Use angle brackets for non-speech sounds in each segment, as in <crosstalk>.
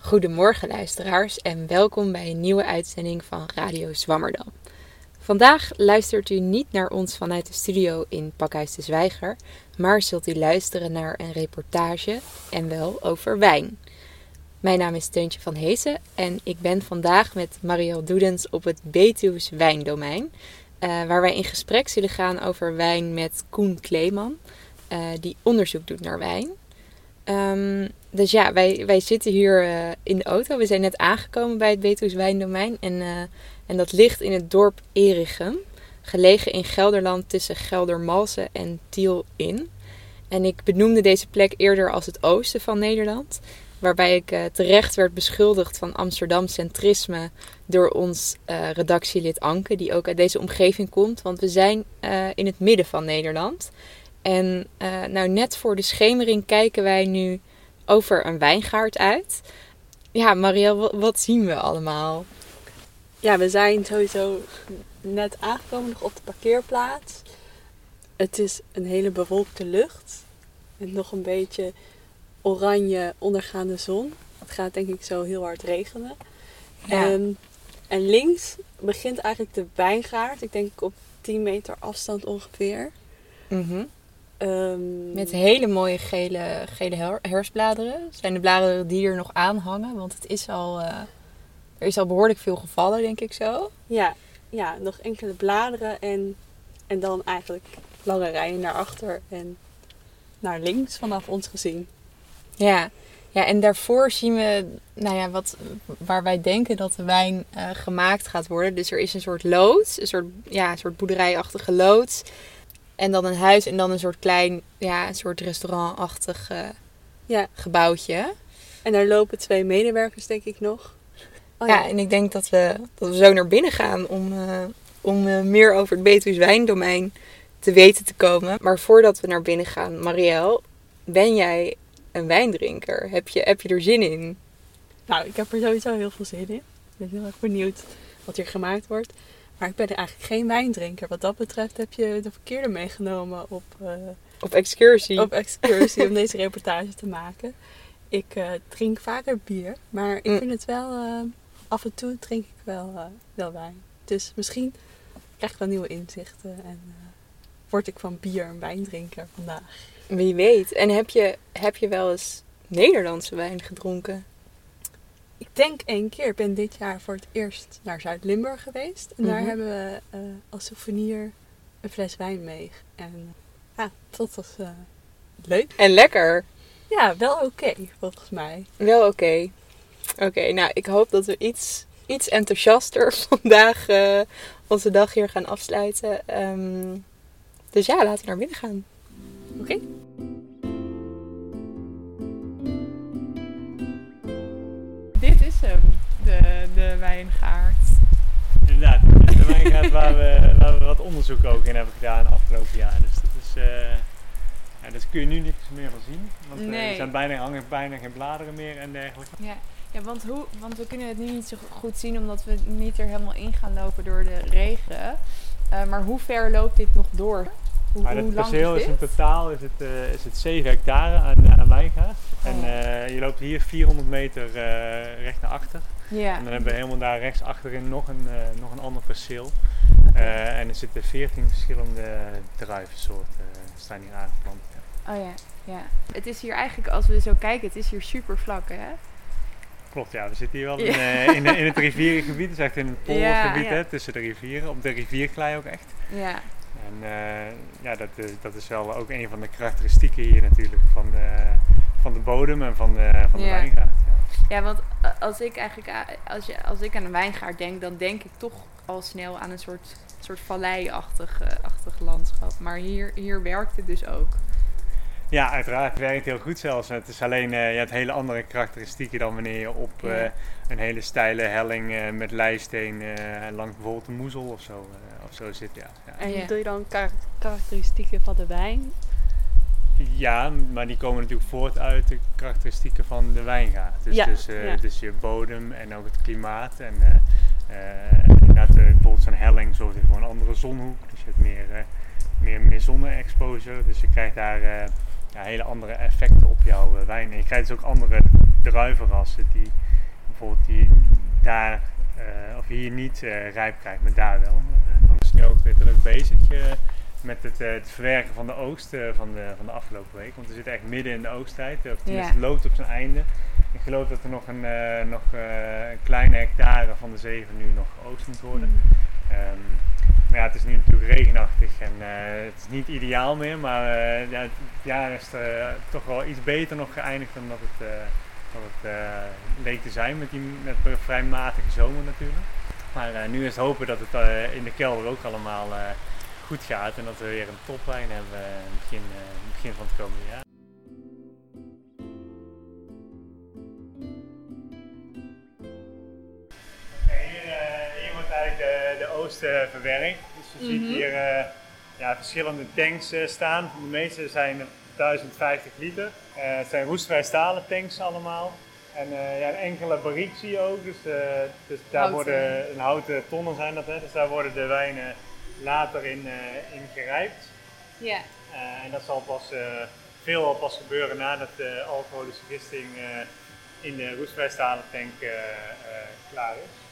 Goedemorgen luisteraars en welkom bij een nieuwe uitzending van Radio Zwammerdam. Vandaag luistert u niet naar ons vanuit de studio in Pakhuis de Zwijger, maar zult u luisteren naar een reportage en wel over wijn. Mijn naam is Teuntje van Heesen en ik ben vandaag met Marielle Doedens op het Betuws Wijndomein, uh, waar wij in gesprek zullen gaan over wijn met Koen Kleeman, uh, die onderzoek doet naar wijn. Um, dus ja, wij, wij zitten hier uh, in de auto. We zijn net aangekomen bij het Betuws Wijndomein en, en dat ligt in het dorp Erichem, gelegen in Gelderland tussen Geldermalsen en Tiel in. En ik benoemde deze plek eerder als het oosten van Nederland. Waarbij ik uh, terecht werd beschuldigd van Amsterdam centrisme door ons redactielid Anke, die ook uit deze omgeving komt. Want we zijn in het midden van Nederland. En nou, net voor de schemering kijken wij nu over een wijngaard uit. Ja, Marielle, wat zien we allemaal? Ja, we zijn sowieso net aangekomen nog op de parkeerplaats. Het is een hele bewolkte lucht. En nog een beetje oranje ondergaande zon. Het gaat denk ik zo heel hard regenen. Ja. En, en links begint eigenlijk de wijngaard. Ik denk op 10 meter afstand ongeveer. Mm -hmm. Um, Met hele mooie gele, gele her herfstbladeren. Zijn de bladeren die er nog aan hangen? Want het is al, uh, er is al behoorlijk veel gevallen, denk ik zo. Ja, ja nog enkele bladeren en, en dan eigenlijk lange rijen naar achter en naar links vanaf ons gezien. Ja. ja, en daarvoor zien we nou ja, wat, waar wij denken dat de wijn uh, gemaakt gaat worden. Dus er is een soort loods, een soort, ja, een soort boerderijachtige loods. En dan een huis en dan een soort klein, ja, een soort restaurantachtig uh, ja. gebouwtje. En daar lopen twee medewerkers, denk ik nog. Oh, ja. ja. en ik denk dat we, dat we zo naar binnen gaan om, uh, om meer over het Betuws wijndomein te weten te komen. Maar voordat we naar binnen gaan, Marielle, ben jij een wijndrinker? Heb je, heb je er zin in? Nou, ik heb er sowieso heel veel zin in. Ik ben heel erg benieuwd wat hier gemaakt wordt. Maar ik ben eigenlijk geen wijndrinker. Wat dat betreft heb je de verkeerde meegenomen op, uh, op excursie. Op excursie om deze reportage te maken. Ik uh, drink vaker bier, maar ik mm. vind het wel. Uh, af en toe drink ik wel, wel wijn. Dus misschien krijg ik wel nieuwe inzichten en word ik van bier een wijndrinker vandaag. Wie weet. En heb je, heb je wel eens Nederlandse wijn gedronken? Ik denk één keer. Ik ben dit jaar voor het eerst naar Zuid-Limburg geweest. En daar mm -hmm. hebben we uh, als souvenir een fles wijn mee. En ja, dat was uh, leuk. En lekker. Ja, wel oké okay, volgens mij. Wel oké. Okay. Oké, okay, nou ik hoop dat we iets, iets enthousiaster <laughs> vandaag uh, onze dag hier gaan afsluiten. Um, dus ja, laten we naar binnen gaan. Oké. De, de wijngaard. Inderdaad, de wijngaard waar we, waar we wat onderzoek ook in hebben gedaan afgelopen jaar. Dus dat is, uh, ja, dat kun je nu niks meer van zien. Want uh, nee. er zijn bijna, hangen bijna geen bladeren meer en dergelijke. Ja. Ja, want, hoe, want we kunnen het nu niet zo goed zien omdat we niet er helemaal in gaan lopen door de regen. Uh, maar hoe ver loopt dit nog door? Hoe, maar het perceel is, is, in totaal is het, uh, is het 7 hectare aan, aan wijngaard. Oh. En uh, je loopt hier 400 meter recht naar achter. En dan hebben we helemaal daar rechts achterin nog een, nog een ander perceel. Okay. en er zitten 14 verschillende druivensoorten staan hier aangeplant. Oh ja, ja. Het is hier eigenlijk, als we zo kijken, het is hier super vlak hè? Klopt, ja. We zitten hier wel in, ja. in, in, het rivierengebied, dus echt in het <laughs> poldergebied, ja, ja. tussen de rivieren, op de rivierklei ook echt. Ja. En uh, ja, dat is, dat is wel ook een van de karakteristieken hier natuurlijk van de, van de bodem en van de, van de ja. wijngaard. Ja. ja, want als ik eigenlijk als, je, als ik aan een wijngaard denk, dan denk ik toch al snel aan een soort, soort vallei-achtig achtig landschap. Maar hier, hier werkt het dus ook. Ja, uiteraard. Het werkt heel goed zelfs. Het is alleen uh, je hebt hele andere karakteristieken dan wanneer je op uh, ja. een hele steile helling uh, met leisteen langs bijvoorbeeld een moezel of zo, of zo zit. Ja. ja. En ja. doe je dan kar karakteristieken van de wijn? Ja, maar die komen natuurlijk voort uit de karakteristieken van de wijngaard. Dus, ja, dus, ja. dus je bodem en ook het klimaat. En inderdaad, bijvoorbeeld zo'n helling zorgt voor een andere zonhoek. Dus je hebt meer, meer, meer zonne-exposure. Dus je krijgt daar ja, hele andere effecten op jouw wijn. En je krijgt dus ook andere druivenrassen die bijvoorbeeld die daar of hier niet rijp krijgt, maar daar wel. dan is nu ook weer druk bezig met het, het, verwerken van de oogst van, de, van de afgelopen week. Want we zitten echt midden in de oogsttijd. Of tenminste, het loopt op zijn einde. Ik geloof dat er nog een, uh, nog, uh, een kleine hectare van de zeven nu nog geoogst moet worden. Mm. Um, ja, het is nu natuurlijk regenachtig en uh, het is niet ideaal meer. Maar ja, het jaar is toch wel iets beter nog geëindigd dan dat het, dat het leek te zijn met, die, met een vrij matige zomer natuurlijk. Maar nu is het hopen dat het in de kelder ook allemaal goed gaat en dat we weer een topwijn hebben in het begin, begin van het komende jaar. Oosten verwerkt. Dus je ziet mhm. hier uh, ja, verschillende tanks uh, staan. De meeste zijn 1050 liter. Uh, het zijn roestvrij stalen tanks allemaal. En ja, een enkele barriek zie je ook. Dus, dus daar houten. worden een houten tonnen zijn dat. Hè, dus daar worden de wijnen later in, in gerijpt. Ja. en dat zal pas veel pas gebeuren nadat de alcoholische gisting in de roestvrij stalen tank klaar is.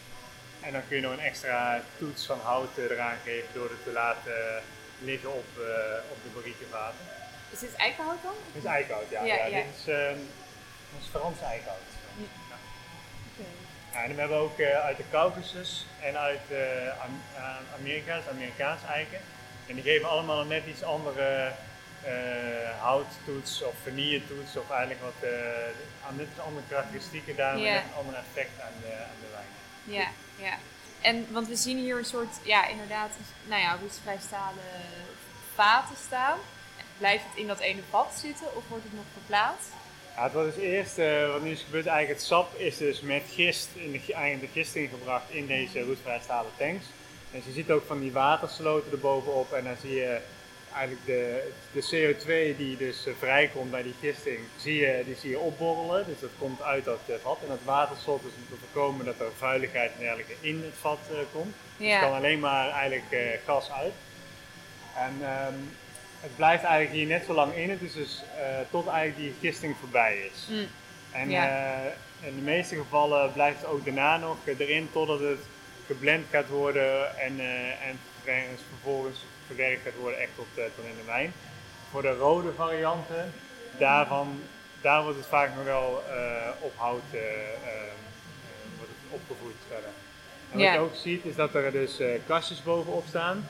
En dan kun je nog een extra toets van hout eraan geven door het te laten liggen op, uh, op de barriekenvaten. Is dit eikenhout dan? Dit is eikenhout, ja. ja, ja. Dit, is, uh, is Frans eikenhout. Ja. Ja. en we hebben ook uh, uit de Caucasus en uit uh, Amerika, dus Amerikaans eiken. En die geven allemaal een net iets andere houttoets of vanilletoets of eigenlijk wat aan net andere karakteristieken, daar yeah. een ander effect aan de, aan de wijn. Ja, ja. En want we zien hier een soort, ja, inderdaad, nou ja, roestvrij stalen vaten staan. Blijft het in dat ene vat zitten of wordt het nog verplaatst? Ja, het was dus eerst, uh, wat nu is gebeurd, eigenlijk het sap is dus met gist, in de, eigenlijk de gisting gebracht in deze roestvrij stalen tanks. En je ziet ook van die watersloten erbovenop en dan zie je eigenlijk de, de CO2 die dus uh, vrijkomt bij die gisting, zie je, die zie je opborrelen. Dus dat komt uit dat uh, vat. En dat waterslot is om te voorkomen dat er vuiligheid en dergelijke in het vat uh, komt. Dus ja. Dus kan alleen maar eigenlijk gas uit. En um, het blijft eigenlijk hier net zo lang in. Het is dus tot eigenlijk die gisting voorbij is. Mm. En in de meeste gevallen blijft het ook daarna nog erin totdat het geblend gaat worden en, en vervolgens verwerkt gaat worden echt tot, uh, tot in de wijn. Voor de rode varianten, daarvan, daar wordt het vaak nog wel uh, op hout uh, wordt het verder. En wat je ook ziet is dat er dus kastjes bovenop staan.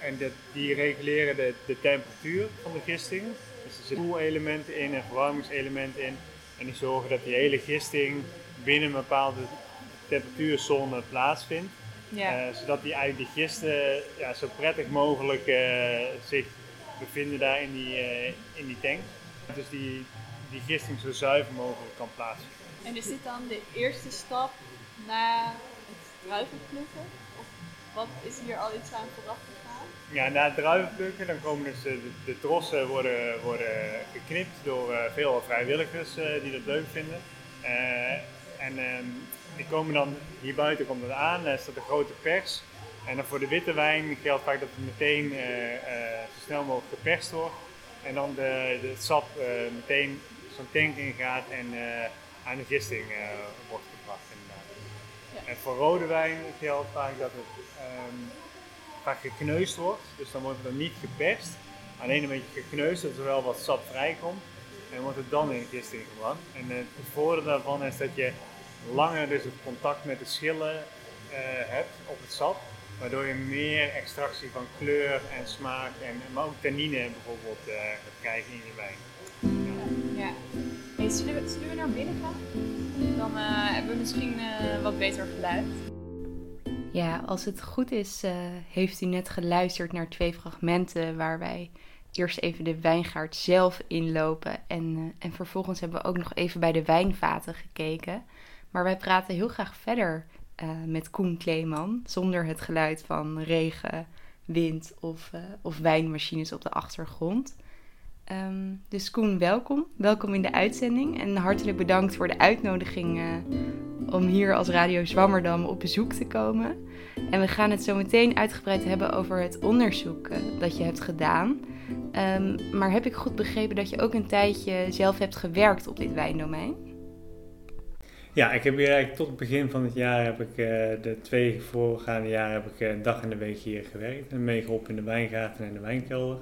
en dat, die reguleren de, de temperatuur van de gisting. Dus er zitten koelelementen in en verwarmingselementen in. En die zorgen dat die hele gisting binnen een bepaalde temperatuurzone plaatsvindt. Ja. Uh, zodat die eigenlijk die gisten ja, zo prettig mogelijk uh, zich bevinden daar in die, uh, in die tank. Dus die, die gisting zo zuiver mogelijk kan plaatsen. En is dit dan de eerste stap na het druivenplukken? Of wat is hier al iets aan vooraf gegaan? Ja, na het druivenplukken dan komen dus de, de trossen worden, worden geknipt door veel vrijwilligers die dat leuk vinden. En ehm, die komen dan, hier buiten komt het aan, er staat een grote pers. En dan voor de witte wijn geldt vaak dat het meteen uh, zo snel mogelijk geperst wordt. En dan de, de het sap uh, meteen zo'n tank ingaat en aan de gisting wordt gebracht. Ja. En voor rode wijn geldt vaak dat het um, vaak gekneusd wordt. Dus dan wordt het dan niet geperst. Alleen een beetje gekneusd, dat er wel wat sap vrijkomt. En wordt het dan in de gisting gebracht. En het voordeel daarvan is dat je langer dus het contact met de schillen uh, hebt op het sap. Waardoor je meer extractie van kleur en smaak en maar ook tannine bijvoorbeeld uh, krijgen in je wijn. Ja. ja. zullen, we, zullen we naar binnen gaan? Dan uh, hebben we misschien wat beter geluid. Ja, als het goed is, heeft u net geluisterd naar twee fragmenten waar wij eerst even de wijngaard zelf inlopen. En, en vervolgens hebben we ook nog even bij de wijnvaten gekeken. Maar wij praten heel graag verder uh, met Koen Kleeman, zonder het geluid van regen, wind of, uh, of wijnmachines op de achtergrond. Ehm, dus Koen, welkom. Welkom in de uitzending en hartelijk bedankt voor de uitnodiging uh, om hier als Radio Zwammerdam op bezoek te komen. En we gaan het zo meteen uitgebreid hebben over het onderzoek dat je hebt gedaan. Um, maar heb ik goed begrepen dat je ook een tijdje zelf hebt gewerkt op dit wijndomein? Ja, ik heb hier eigenlijk tot het begin van het jaar heb ik uh, de twee voorgaande jaren heb ik een dag in de week hier gewerkt en meegeholpen in de wijngaten en de wijnkelder.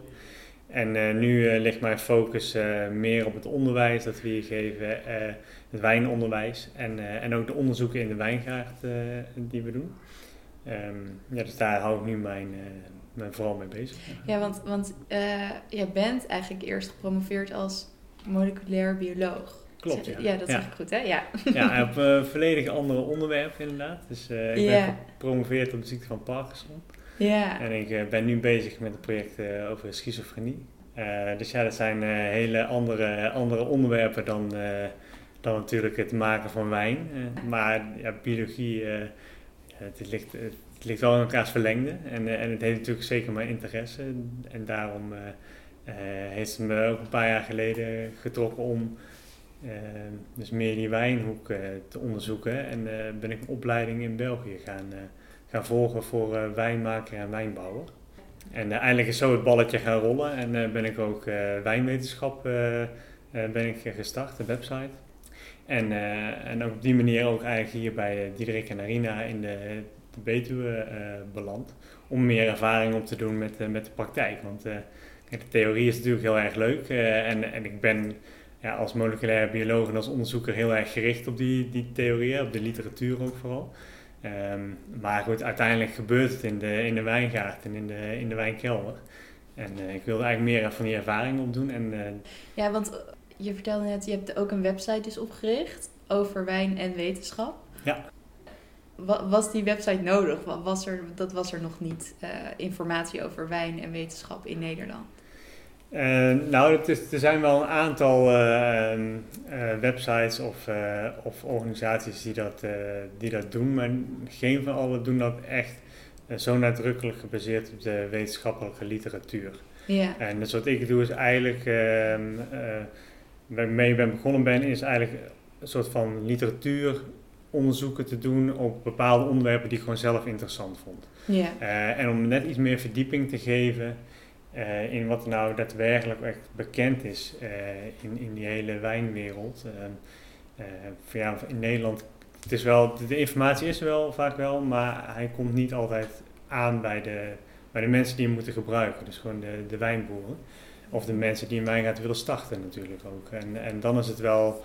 En uh, nu ligt mijn focus meer op het onderwijs dat we hier geven, het wijnonderwijs en, en ook de onderzoeken in de wijngaard die we doen. Um, ja, dus daar hou ik nu mijn, mijn vooral mee bezig. Ja, want, want jij bent eigenlijk eerst gepromoveerd als moleculair bioloog. Klopt, ja. Ja, dat zeg ik goed, hè? Ja, ja <laughs> op uh, volledig andere onderwerpen inderdaad. Dus uh, ik ben gepromoveerd op de ziekte van Parkinson. Ja. En ik uh, ben nu bezig met een project over schizofrenie. dus ja, dat zijn hele andere, andere onderwerpen dan, dan natuurlijk het maken van wijn. maar ja, biologie, het, ligt, het ligt wel in elkaars verlengde. En, en het heeft natuurlijk zeker mijn interesse. En daarom heeft het me ook een paar jaar geleden getrokken om uh, dus meer die wijnhoek uh, te onderzoeken. En uh, ben ik een opleiding in België gaan, gaan volgen voor wijnmaker en wijnbouwer. En eigenlijk is zo het balletje gaan rollen en ben ik ook wijnwetenschap ben ik gestart, de website. En, en op die manier ook eigenlijk hier bij Diederik en Arina in de, de Betuwe beland. Om meer ervaring op te doen met, met de praktijk. Want de theorie is natuurlijk heel erg leuk en, en ik ben ja, als moleculair bioloog en als onderzoeker heel erg gericht op die, die theorieën, op de literatuur ook vooral. Um, maar goed, uiteindelijk gebeurt het in de, in de wijngaard en in de, in de wijnkelder. En uh, ik wilde eigenlijk meer van die ervaring opdoen. En, uh, ja, want je vertelde net, je hebt ook een website dus opgericht over wijn en wetenschap. Ja. Was die website nodig? Was er, dat was er nog niet, uh, informatie over wijn en wetenschap in Nederland? Uh, nou, is, er zijn wel een aantal uh, uh, websites of, of, organisaties die dat, die dat doen, maar geen van alle doen dat echt zo nadrukkelijk gebaseerd op de wetenschappelijke literatuur. Ja. En dus wat ik doe is eigenlijk, ehm, waarmee ik ben begonnen ben, is eigenlijk een soort van literatuuronderzoeken te doen op bepaalde onderwerpen die ik gewoon zelf interessant vond. Ja. en om net iets meer verdieping te geven uh, in wat nou daadwerkelijk echt bekend is uh, in, in die hele wijnwereld. Uh, ja, in Nederland, het is wel, de, informatie is er wel vaak wel, maar hij komt niet altijd aan bij de, bij de mensen die hem moeten gebruiken. Dus gewoon de, de wijnboeren. Of de mensen die een wijngaard willen starten natuurlijk ook. En, en dan is het wel,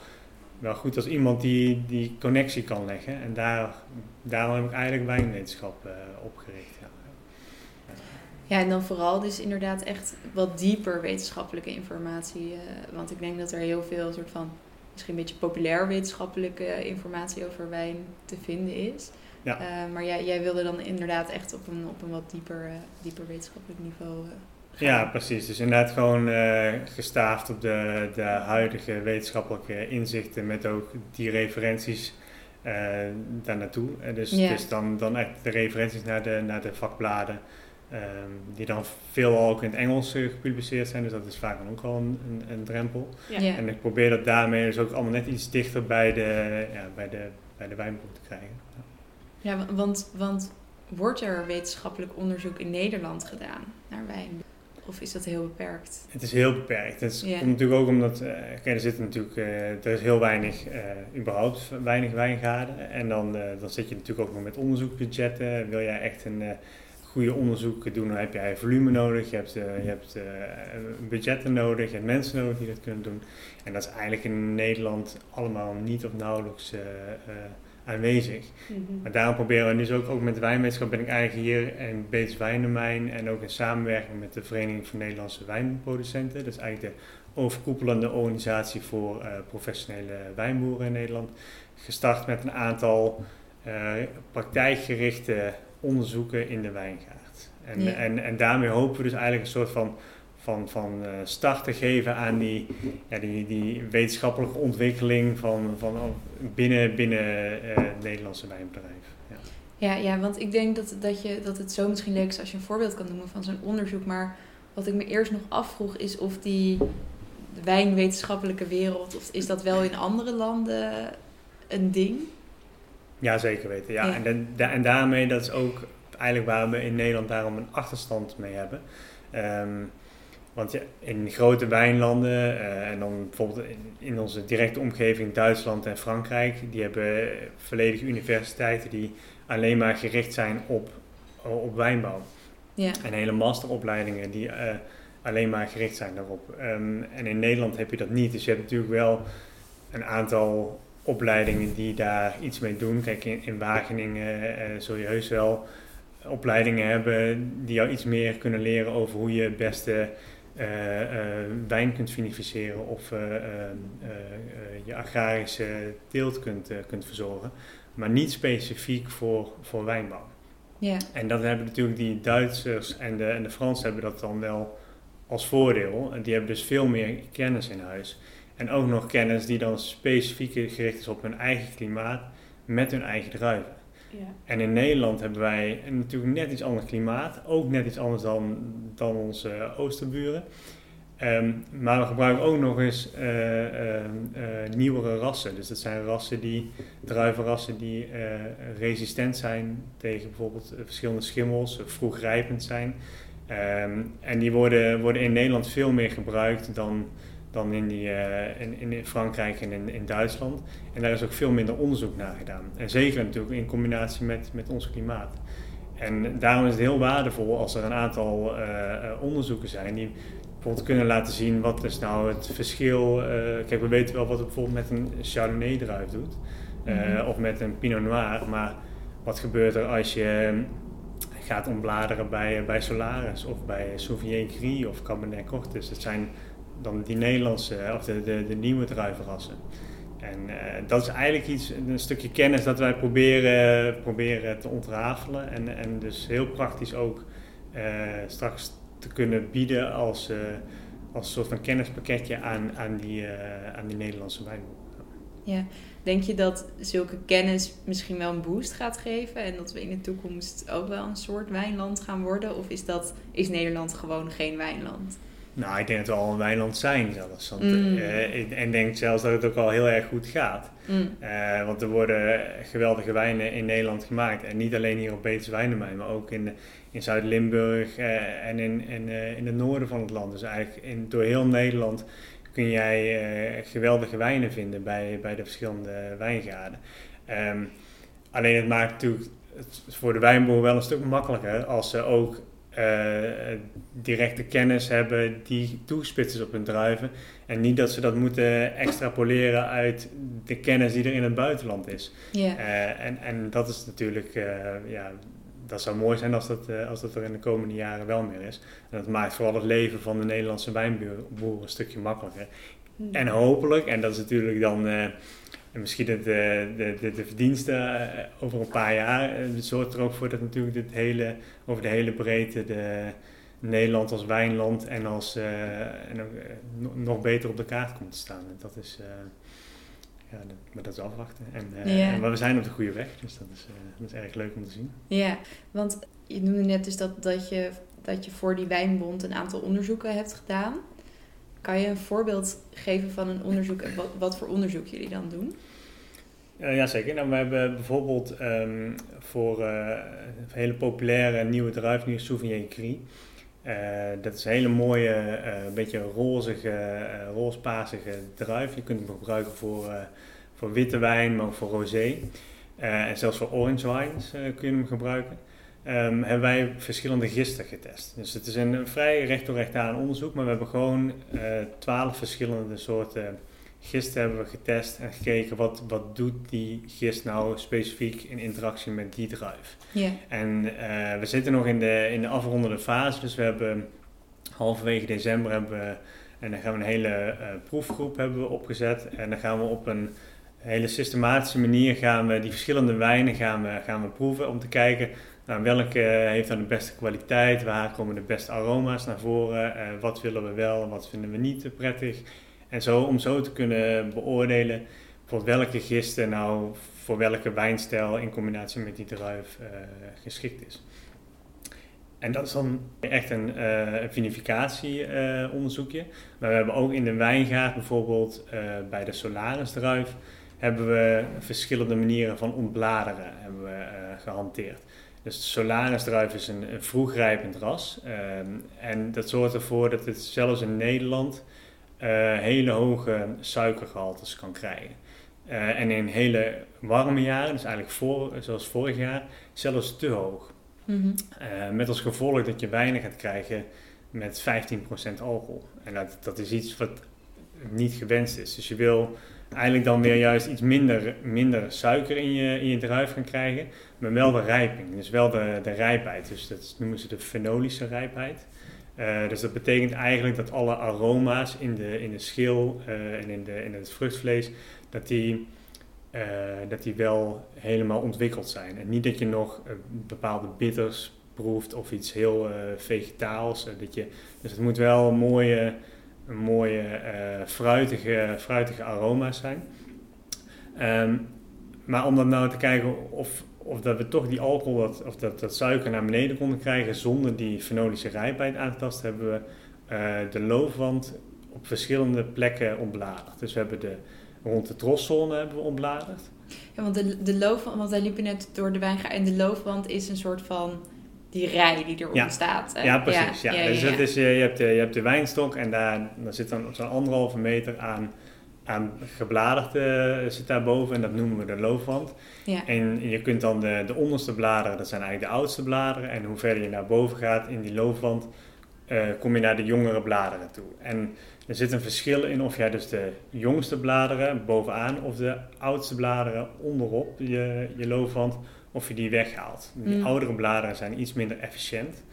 wel goed als iemand die die connectie kan leggen. En daar, daarom heb ik eigenlijk wijnwetenschap opgericht. Ja. En dan vooral dus inderdaad echt wat dieper wetenschappelijke informatie. Uh, want ik denk dat er heel veel soort van, misschien een beetje populair wetenschappelijke informatie over wijn te vinden is. Ja. Uh, maar jij, jij wilde dan inderdaad echt op een, op een wat dieper, uh, dieper wetenschappelijk niveau gaan. Ja, precies. Dus inderdaad gewoon gestaafd op de, de huidige wetenschappelijke inzichten met ook die referenties daar naartoe. dus, Ja. dus dan, dan echt de referenties naar de, naar de vakbladen. Um, die dan veelal ook in het Engels uh, gepubliceerd zijn, dus dat is vaak dan ook wel een, een, een drempel. Ja. Ja. En ik probeer dat daarmee dus ook allemaal net iets dichter bij de, ja, bij de, bij de wijnboek te krijgen. Ja, wa- want, want wordt er wetenschappelijk onderzoek in Nederland gedaan naar wijn? Of is dat heel beperkt? Het is heel beperkt. Het komt natuurlijk ook omdat, eh, kijk, er zit natuurlijk, eh, er is heel weinig, eh, überhaupt weinig wijngaarden. En dan, eh, dan zit je natuurlijk ook nog met onderzoekbudgetten. Wil jij echt een eh, goede onderzoek doen, dan heb jij volume nodig, je hebt, eh, je hebt eh, budgetten nodig, je hebt mensen nodig die dat kunnen doen. En dat is eigenlijk in Nederland allemaal niet of nauwelijks eh, aanwezig. Mhm. Maar daarom proberen we dus ook, ook met de wijnwetenschap ben ik eigenlijk hier in Beets Wijndomein en ook in samenwerking met de Vereniging van Nederlandse Wijnproducenten. Dat is eigenlijk de overkoepelende organisatie voor professionele wijnboeren in Nederland. Gestart met een aantal praktijkgerichte onderzoeken in de wijngaard. En, Ja. en, en daarmee hopen we dus eigenlijk een soort van, van, van eh, start te geven aan die, ja, die, die wetenschappelijke ontwikkeling van, van binnen, binnen eh, het Nederlandse wijnbedrijf. Ja. Ja, ja want ik denk dat, dat, je, dat het zo misschien leuk is als je een voorbeeld kan noemen van zo'n onderzoek. Maar wat ik me eerst nog afvroeg is of die wijnwetenschappelijke wereld, of is dat wel in andere landen een ding? Ja, zeker weten. Ja. Ja. En, da- en daarmee, dat is ook eigenlijk waar we in Nederland daarom een achterstand mee hebben. Ehm, want ja, in grote wijnlanden, eh, en dan bijvoorbeeld in, in onze directe omgeving Duitsland en Frankrijk, die hebben volledige universiteiten die alleen maar gericht zijn op, op wijnbouw. Ja. En hele masteropleidingen die eh, alleen maar gericht zijn daarop. Ehm, en in Nederland heb je dat niet. Dus je hebt natuurlijk wel een aantal opleidingen die daar iets mee doen. Kijk, in, in Wageningen eh, zul je heus wel opleidingen hebben die jou iets meer kunnen leren over hoe je het beste eh, wijn kunt vinificeren of je agrarische teelt kunt, kunt verzorgen. Maar niet specifiek voor, voor wijnbouw. Ja. En dat hebben natuurlijk die Duitsers en de, en de Fransen hebben dat dan wel als voordeel. En die hebben dus veel meer kennis in huis. En ook nog kennis die dan specifiek gericht is op hun eigen klimaat met hun eigen druiven. Ja. En in Nederland hebben wij natuurlijk net iets ander klimaat. Ook net iets anders dan, dan onze oosterburen. Ehm, maar we gebruiken ook nog eens eh, eh, eh, nieuwere rassen. Dus dat zijn rassen die, druivenrassen die resistent zijn tegen bijvoorbeeld verschillende schimmels, eh, vroeg rijpend zijn. Ehm, en die worden, worden in Nederland veel meer gebruikt dan, dan in, die, eh, in, in Frankrijk en in, in Duitsland. En daar is ook veel minder onderzoek naar gedaan. En zeker natuurlijk in combinatie met, met ons klimaat. En daarom is het heel waardevol als er een aantal eh, onderzoeken zijn die bijvoorbeeld kunnen laten zien wat is nou het verschil. eh, kijk, we weten wel wat het bijvoorbeeld met een Chardonnay druif doet. Mhm. Of met een Pinot Noir. Maar wat gebeurt er als je gaat ontbladeren bij, bij Solaris of bij Sauvignon Gris of Cabernet Cortis? Dat zijn dan die Nederlandse of de, de, de nieuwe druivenrassen. En eh, dat is eigenlijk iets, een stukje kennis dat wij proberen, proberen te ontrafelen. En, en dus heel praktisch ook eh, straks te kunnen bieden als, eh, als soort van kennispakketje aan, aan, die, aan die Nederlandse wijnboer. Ja. Denk je dat zulke kennis misschien wel een boost gaat geven en dat we in de toekomst ook wel een soort wijnland gaan worden? Of is, dat, is Nederland gewoon geen wijnland? Nou, ik denk dat we al een wijnland zijn zelfs. Want, Mm. eh, ik- en denk zelfs dat het ook al heel erg goed gaat. Mm. Eh, want er worden geweldige wijnen in Nederland gemaakt. En niet alleen hier op Beets Wijnenmijn, maar ook in, in Zuid-Limburg eh, en in, in, in het noorden van het land. Dus eigenlijk in, door heel Nederland kun jij geweldige wijnen vinden bij, bij de verschillende wijngaarden. Ehm, alleen het maakt natuurlijk het voor de wijnboer wel een stuk makkelijker als ze ook directe kennis hebben die toegespitst is op hun druiven. En niet dat ze dat moeten extrapoleren uit de kennis die er in het buitenland is. Ja. Eh, en, en dat is natuurlijk, eh, ja, dat zou mooi zijn als dat, eh, als dat er in de komende jaren wel meer is. En dat maakt vooral het leven van de Nederlandse wijnboer een stukje makkelijker. En hopelijk, en dat is natuurlijk dan eh, misschien het, eh, de, de, de verdienste eh, over een paar jaar, eh, zorgt er ook voor dat natuurlijk dit hele, over de hele breedte de Nederland als wijnland en, als, eh, en nog beter op de kaart komt te staan. En dat is, ja, dat, maar dat is afwachten. En, Ja. en- maar we zijn op de goede weg, dus dat is, dat is erg leuk om te zien. Ja, want je noemde net dus dat, dat, je, dat je voor die wijnbond een aantal onderzoeken hebt gedaan. Kan je een voorbeeld geven van een onderzoek en wat, wat voor onderzoek jullie dan doen? Ja, jazeker. Nou, we hebben bijvoorbeeld ehm, voor eh, een hele populaire nieuwe druif, nu Sauvignon Gris. Eh, dat is een hele mooie, eh beetje rozige, eh roospaasige druif. Je kunt hem gebruiken voor, eh, voor witte wijn, maar ook voor rosé. Eh, en zelfs voor orange wines eh, kun je hem gebruiken. Ehm, hebben wij verschillende gisten getest. Dus het is een vrij recht door recht aan onderzoek, maar we hebben gewoon eh, twaalf verschillende soorten gisten hebben we getest en gekeken wat, wat doet die gist nou specifiek in interactie met die druif. Ja. En eh, we zitten nog in de, in de afrondende fase, dus we hebben halverwege december hebben we, en dan gaan we een hele eh, proefgroep hebben we opgezet en dan gaan we op een hele systematische manier gaan we die verschillende wijnen gaan we, gaan we proeven om te kijken nou, welke heeft dan de beste kwaliteit, waar komen de beste aroma's naar voren, eh, wat willen we wel, wat vinden we niet te prettig. En zo, om zo te kunnen beoordelen voor welke gisten nou voor welke wijnstijl in combinatie met die druif eh, geschikt is. En dat is dan echt een uh, vinificatieonderzoekje. maar we hebben ook in de wijngaard bijvoorbeeld bij de Solaris-druif hebben we verschillende manieren van ontbladeren we, gehanteerd. Dus de Solaris-druif is een, een vroegrijpend ras. Ehm, en dat zorgt ervoor dat het zelfs in Nederland hele hoge suikergehaltes kan krijgen. Uh, en in hele warme jaren, dus eigenlijk voor, zoals vorig jaar, zelfs te hoog. Mm met als gevolg dat je weinig gaat krijgen met 15% alcohol. En dat, dat is iets wat niet gewenst is. Dus je wil eigenlijk dan weer juist iets minder, minder suiker in je, in je druif gaan krijgen, maar wel de rijping, dus wel de, de rijpheid. Dus dat noemen ze de fenolische rijpheid. Uh, dus dat betekent eigenlijk dat alle aroma's in de, in de schil uh, en in, de, in het vruchtvlees dat die, uh, dat die wel helemaal ontwikkeld zijn. En niet dat je nog bepaalde bitters proeft of iets heel vegetaals. dat je, dus het moet wel mooie, mooie fruitige, fruitige aroma's zijn. Um, maar om dan nou te kijken of, of dat we toch die alcohol dat, of dat, dat suiker naar beneden konden krijgen zonder die fenolische rijpheid aan te tasten, hebben we de loofwand op verschillende plekken ontbladerd. Dus we hebben de, rond de troszone hebben we ontbladerd. Ja, want de, de loofwand, want wij liepen net door de wijngaard en de loofwand is een soort van die rij die er ontstaat. Ja, precies. Ja, dus dat is, eh, je, hebt de, je hebt de wijnstok en daar, daar zit dan zo'n anderhalve meter aan, aan gebladerte zit daarboven en dat noemen we de loofwand. Ja. En je kunt dan de, de onderste bladeren, dat zijn eigenlijk de oudste bladeren. En hoe verder je naar boven gaat in die loofwand, uh, kom je naar de jongere bladeren toe. En er zit een verschil in of jij dus de jongste bladeren bovenaan of de oudste bladeren onderop je, je loofwand, of je die weghaalt. Die mm. oudere bladeren zijn iets minder efficiënt,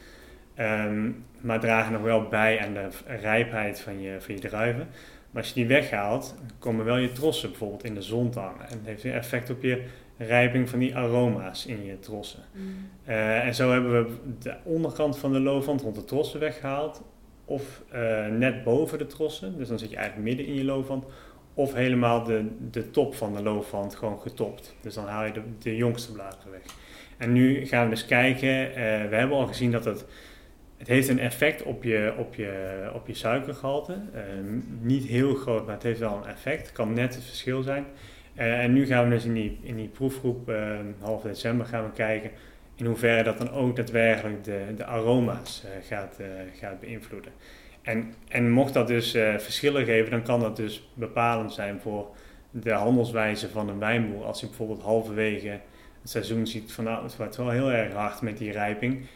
ehm, maar dragen nog wel bij aan de rijpheid van je, van je druiven. Maar als je die weghaalt, komen wel je trossen bijvoorbeeld in de zon te hangen. En dat heeft een effect op je rijping van die aroma's in je trossen. Mm. Uh, en zo hebben we de onderkant van de loofwand rond de trossen weggehaald of uh, net boven de trossen, dus dan zit je eigenlijk midden in je loofwand, of helemaal de, de top van de loofwand gewoon getopt. Dus dan haal je de, de jongste bladeren weg. En nu gaan we dus kijken, uh, we hebben al gezien dat het, het heeft een effect op je, op je, op je suikergehalte. Uh, niet heel groot, maar het heeft wel een effect. Het kan net het verschil zijn. en nu gaan we dus in die, in die proefgroep, half december, gaan we kijken in hoeverre dat dan ook daadwerkelijk de, de aroma's gaat, gaat beïnvloeden. En, en mocht dat dus verschillen geven, dan kan dat dus bepalend zijn voor de handelswijze van een wijnboer. Als je bijvoorbeeld halverwege het seizoen ziet van nou, het wordt wel heel erg hard met die rijping.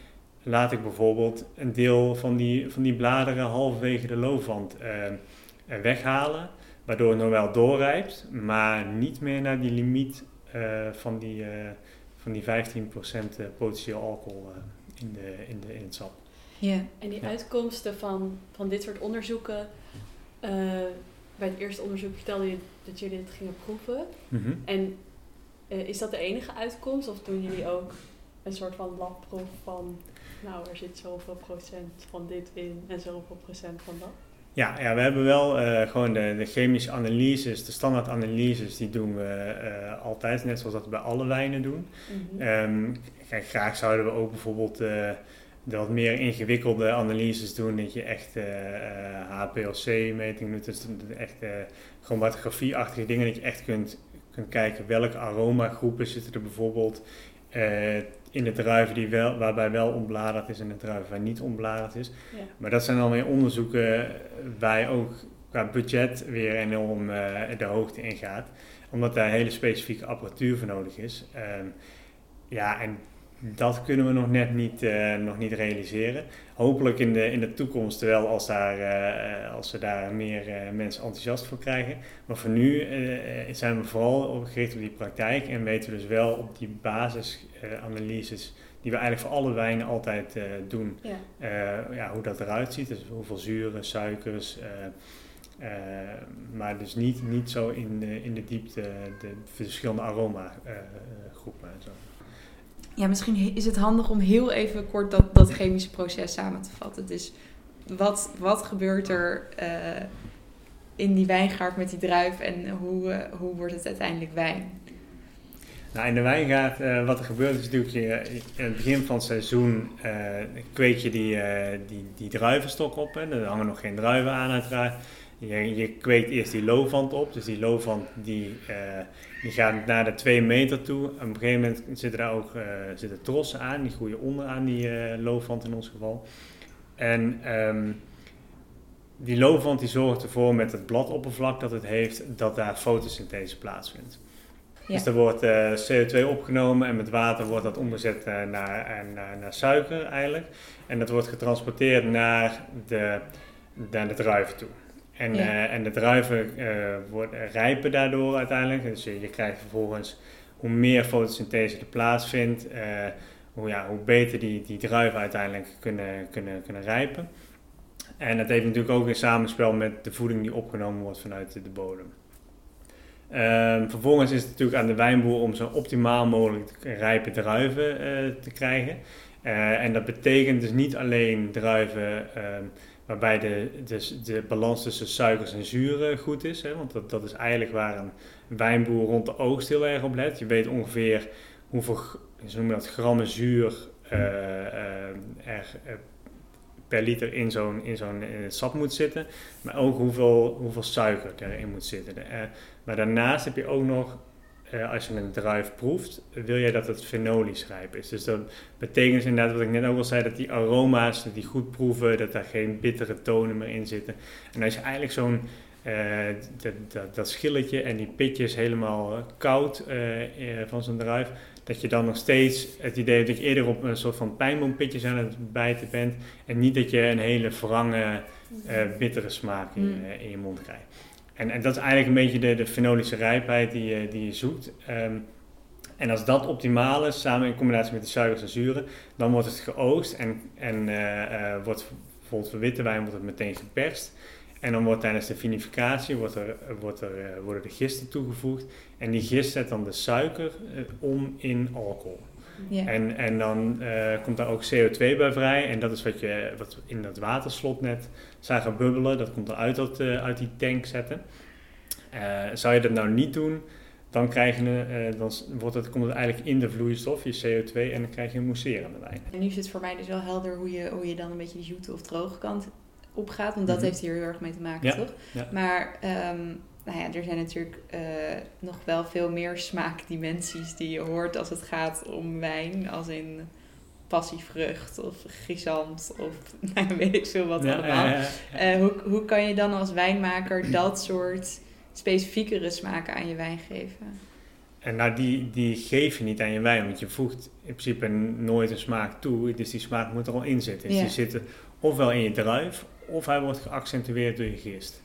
Laat ik bijvoorbeeld een deel van die, van die bladeren halverwege de loofwand weghalen. Waardoor het nog wel doorrijpt, maar niet meer naar die limiet van die van die 15% eh, potentieel alcohol eh, in, de, in, de, in het sap. Ja. En die uitkomsten van, van dit soort onderzoeken, uh, bij het eerste onderzoek vertelde je dat jullie het gingen proeven. Mhm. En is dat de enige uitkomst of doen jullie ook een soort van labproef van, nou er zit zoveel procent van dit in en zoveel procent van dat? Ja, ja we hebben wel uh, gewoon de, de, chemische analyses, de standaard analyses, die doen we uh, altijd, net zoals dat we bij alle wijnen doen. Mm -hmm. kijk, graag zouden we ook bijvoorbeeld uh, de wat meer ingewikkelde analyses doen, dat je echt HPLC-meting doet, dus echt gewoon wat grafieachtige dingen, dat je echt kunt, kunt kijken welke aromagroepen zitten er bijvoorbeeld in de druiven die wel, waarbij wel ontbladerd is en de druiven waar niet ontbladerd is. Ja. Maar dat zijn dan weer onderzoeken waar je ook qua budget weer enorm uh, de hoogte in gaat. Omdat daar hele specifieke apparatuur voor nodig is. Uh, ja, en dat kunnen we nog net niet, uh, nog niet realiseren. Hopelijk in de, in de toekomst wel als, daar, uh, als we daar meer uh, mensen enthousiast voor krijgen. Maar voor nu zijn we vooral gericht op die praktijk en weten we dus wel op die basisanalyses die we eigenlijk voor alle wijnen altijd doen. Ja. ja, hoe dat eruit ziet, dus hoeveel zuren, suikers. maar dus niet, niet zo in de, in de diepte de verschillende aroma zo ja, misschien is het handig om heel even kort dat, dat chemische proces samen te vatten. Dus wat, wat gebeurt er uh, in die wijngaard met die druif en hoe, uh, hoe wordt het uiteindelijk wijn? Nou, in de wijngaard, uh, wat er gebeurt is natuurlijk, je, in het begin van het seizoen kweek je die, die, die druivenstok op. Hè. Er hangen nog geen druiven aan uiteraard. Je, je kweekt eerst die loofwand op. Dus die loofwand die, die gaat naar de 2 meter toe. Op een gegeven moment zitten daar ook zitten trossen aan. Die groeien onderaan die loofwand in ons geval. En um, die loofwand die zorgt ervoor met het bladoppervlak dat het heeft, dat daar fotosynthese plaatsvindt. Dus er wordt uh, CO2 opgenomen en met water wordt dat omgezet uh, naar, uh, naar, naar, suiker eigenlijk. En dat wordt getransporteerd naar de, naar de druiven toe. En, ja. en de druiven worden, rijpen daardoor uiteindelijk. Dus je, je, krijgt vervolgens hoe meer fotosynthese er plaatsvindt, hoe, ja, hoe beter die, die druiven uiteindelijk kunnen, kunnen, kunnen rijpen. En dat heeft natuurlijk ook een samenspel met de voeding die opgenomen wordt vanuit de bodem. Um, vervolgens is het natuurlijk aan de wijnboer om zo optimaal mogelijk rijpe druiven te krijgen. En dat betekent dus niet alleen druiven uh, waarbij de, de, balans tussen suikers en zuren goed is. Hè, want dat, dat is eigenlijk waar een wijnboer rond de oogst heel erg op let. Je weet ongeveer hoeveel zo dat, grammen zuur er per liter in zo'n in zo'n sap moet zitten. Maar ook hoeveel, hoeveel suiker erin moet zitten. Maar daarnaast heb je ook nog, uh, als je een druif proeft, wil je dat het fenolisch rijp is. Dus dat betekent inderdaad wat ik net ook al zei, dat die aroma's, dat die goed proeven, dat daar geen bittere tonen meer in zitten. En als je eigenlijk zo'n uh, dat, dat, dat, schilletje en die pitjes helemaal koud van zo'n druif, dat je dan nog steeds het idee hebt dat je eerder op een soort van pijnboompitjes aan het bijten bent. En niet dat je een hele verrangen, uh, bittere smaak in, uh, in, je mond krijgt. En, en dat is eigenlijk een beetje de, de fenolische rijpheid die, je, die je zoekt. Um, en als dat optimaal is, samen in combinatie met de suikers en zuren, dan wordt het geoogst en, en uh, wordt bijvoorbeeld voor witte wijn wordt het meteen geperst. En dan wordt tijdens de vinificatie wordt er, wordt er, uh, worden de gisten toegevoegd. En die gist zet dan de suiker om in alcohol. Ja. En, en dan uh, komt daar ook CO2 bij vrij. En dat is wat je wat in dat waterslot net zagen bubbelen. Dat komt eruit uit, uit die tank zetten. zou je dat nou niet doen, dan, krijg je, dan wordt het, komt het eigenlijk in de vloeistof, je CO2, en dan krijg je een mousserende wijn. En nu is het voor mij dus wel helder hoe je, hoe je dan een beetje de zoete of droge kant opgaat. Want dat mm -hmm. heeft hier heel erg mee te maken, ja, toch? Ja. Maar um, nou ja, er zijn natuurlijk uh, nog wel veel meer smaakdimensies die je hoort als het gaat om wijn. Als in passievrucht of grisant of <laughs> nou, weet ik veel wat ja, allemaal. Uh, hoe, hoe kan je dan als wijnmaker dat soort specifiekere smaken aan je wijn geven? En nou, die, die geef je niet aan je wijn, want je voegt in principe nooit een smaak toe. Dus die smaak moet er al in zitten. Dus die zitten ofwel in je druif, of hij wordt geaccentueerd door je gist.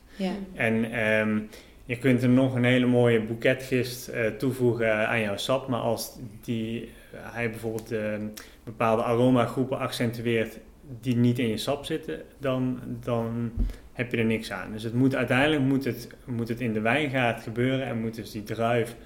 En um, je kunt er nog een hele mooie boeketgist uh, toevoegen aan jouw sap, maar als die, hij bijvoorbeeld uh, bepaalde aromagroepen accentueert die niet in je sap zitten, dan, dan heb je er niks aan. Dus het moet, uiteindelijk moet het, moet het in de wijngaard gebeuren en moet dus die druif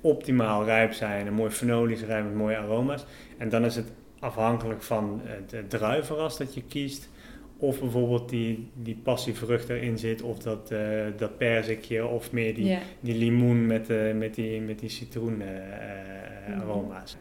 optimaal rijp zijn, een mooi fenolisch rijp met mooie aroma's. En dan is het afhankelijk van het druivenras dat je kiest, of bijvoorbeeld die, die passievrucht erin zit, of dat, uh, dat perzikje, of meer die, yeah. die limoen met, uh, met die, met die citroen uh, mm. aroma's.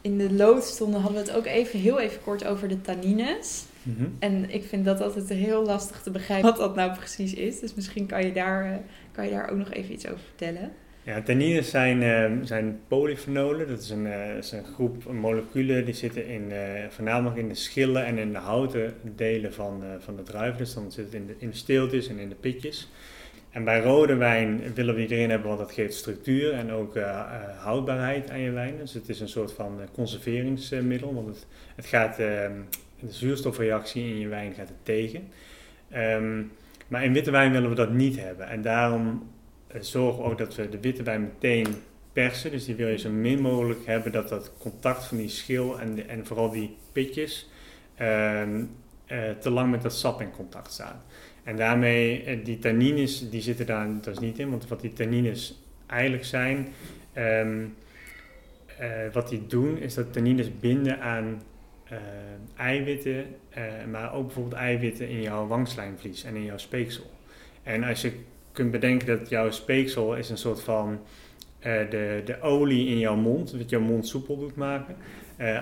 In de loodstonden hadden we het ook even, heel even kort over de tannines. Mm -hmm. En ik vind dat altijd heel lastig te begrijpen wat dat nou precies is. Dus misschien kan je daar, kan je daar ook nog even iets over vertellen. Ja, tannines zijn, uh, zijn polyfenolen. Dat is een, uh, is een groep moleculen die zitten in, uh, voornamelijk in de schillen en in de houten delen van, van de druiven. Dus dan zit het in de, in de steeltjes en in de pitjes. En bij rode wijn willen we die erin hebben, want dat geeft structuur en ook houdbaarheid aan je wijn. Dus het is een soort van conserveringsmiddel, want het, het gaat, ehm, de zuurstofreactie in je wijn gaat het tegen. Um, maar in witte wijn willen we dat niet hebben. En daarom zorgen ook dat we de witte wijn meteen persen. Dus die wil je zo min mogelijk hebben dat dat contact van die schil en, en vooral die pitjes uh, uh, te lang met dat sap in contact staan. En daarmee, uh, die tannines, die zitten daar dus niet in, want wat die tannines eigenlijk zijn, um, wat die doen, is dat tannines binden aan eiwitten, maar ook bijvoorbeeld eiwitten in jouw wangslijnvlies en in jouw speeksel. En als je kunt bedenken dat jouw speeksel is een soort van de, de olie in jouw mond, wat jouw mond soepel doet maken,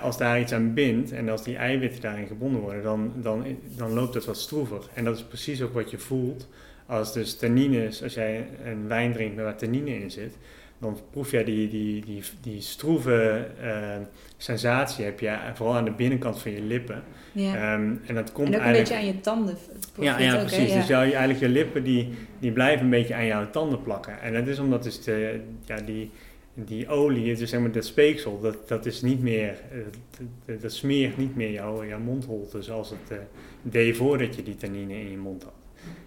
als daar iets aan bindt en als die eiwitten daarin gebonden worden, dan, dan, dan loopt het wat stroever. En dat is precies ook wat je voelt als dus tannines, als jij een wijn drinkt waar tannine in zit, dan proef je die, die, die, die stroeve uh, sensatie, heb je vooral aan de binnenkant van je lippen. Ja. Um, en dat komt en ook eigenlijk... een beetje aan je tanden. Ja, ja ook, precies. Ja. Dus jou, eigenlijk je lippen die, die blijven een beetje aan jouw tanden plakken. En dat is omdat dus de, ja, die, die olie, dus zeg maar dat speeksel, dat, dat is niet meer, dat, dat smeert niet meer jouw, jouw mondholte zoals het uh, deed voordat je die tannine in je mond had.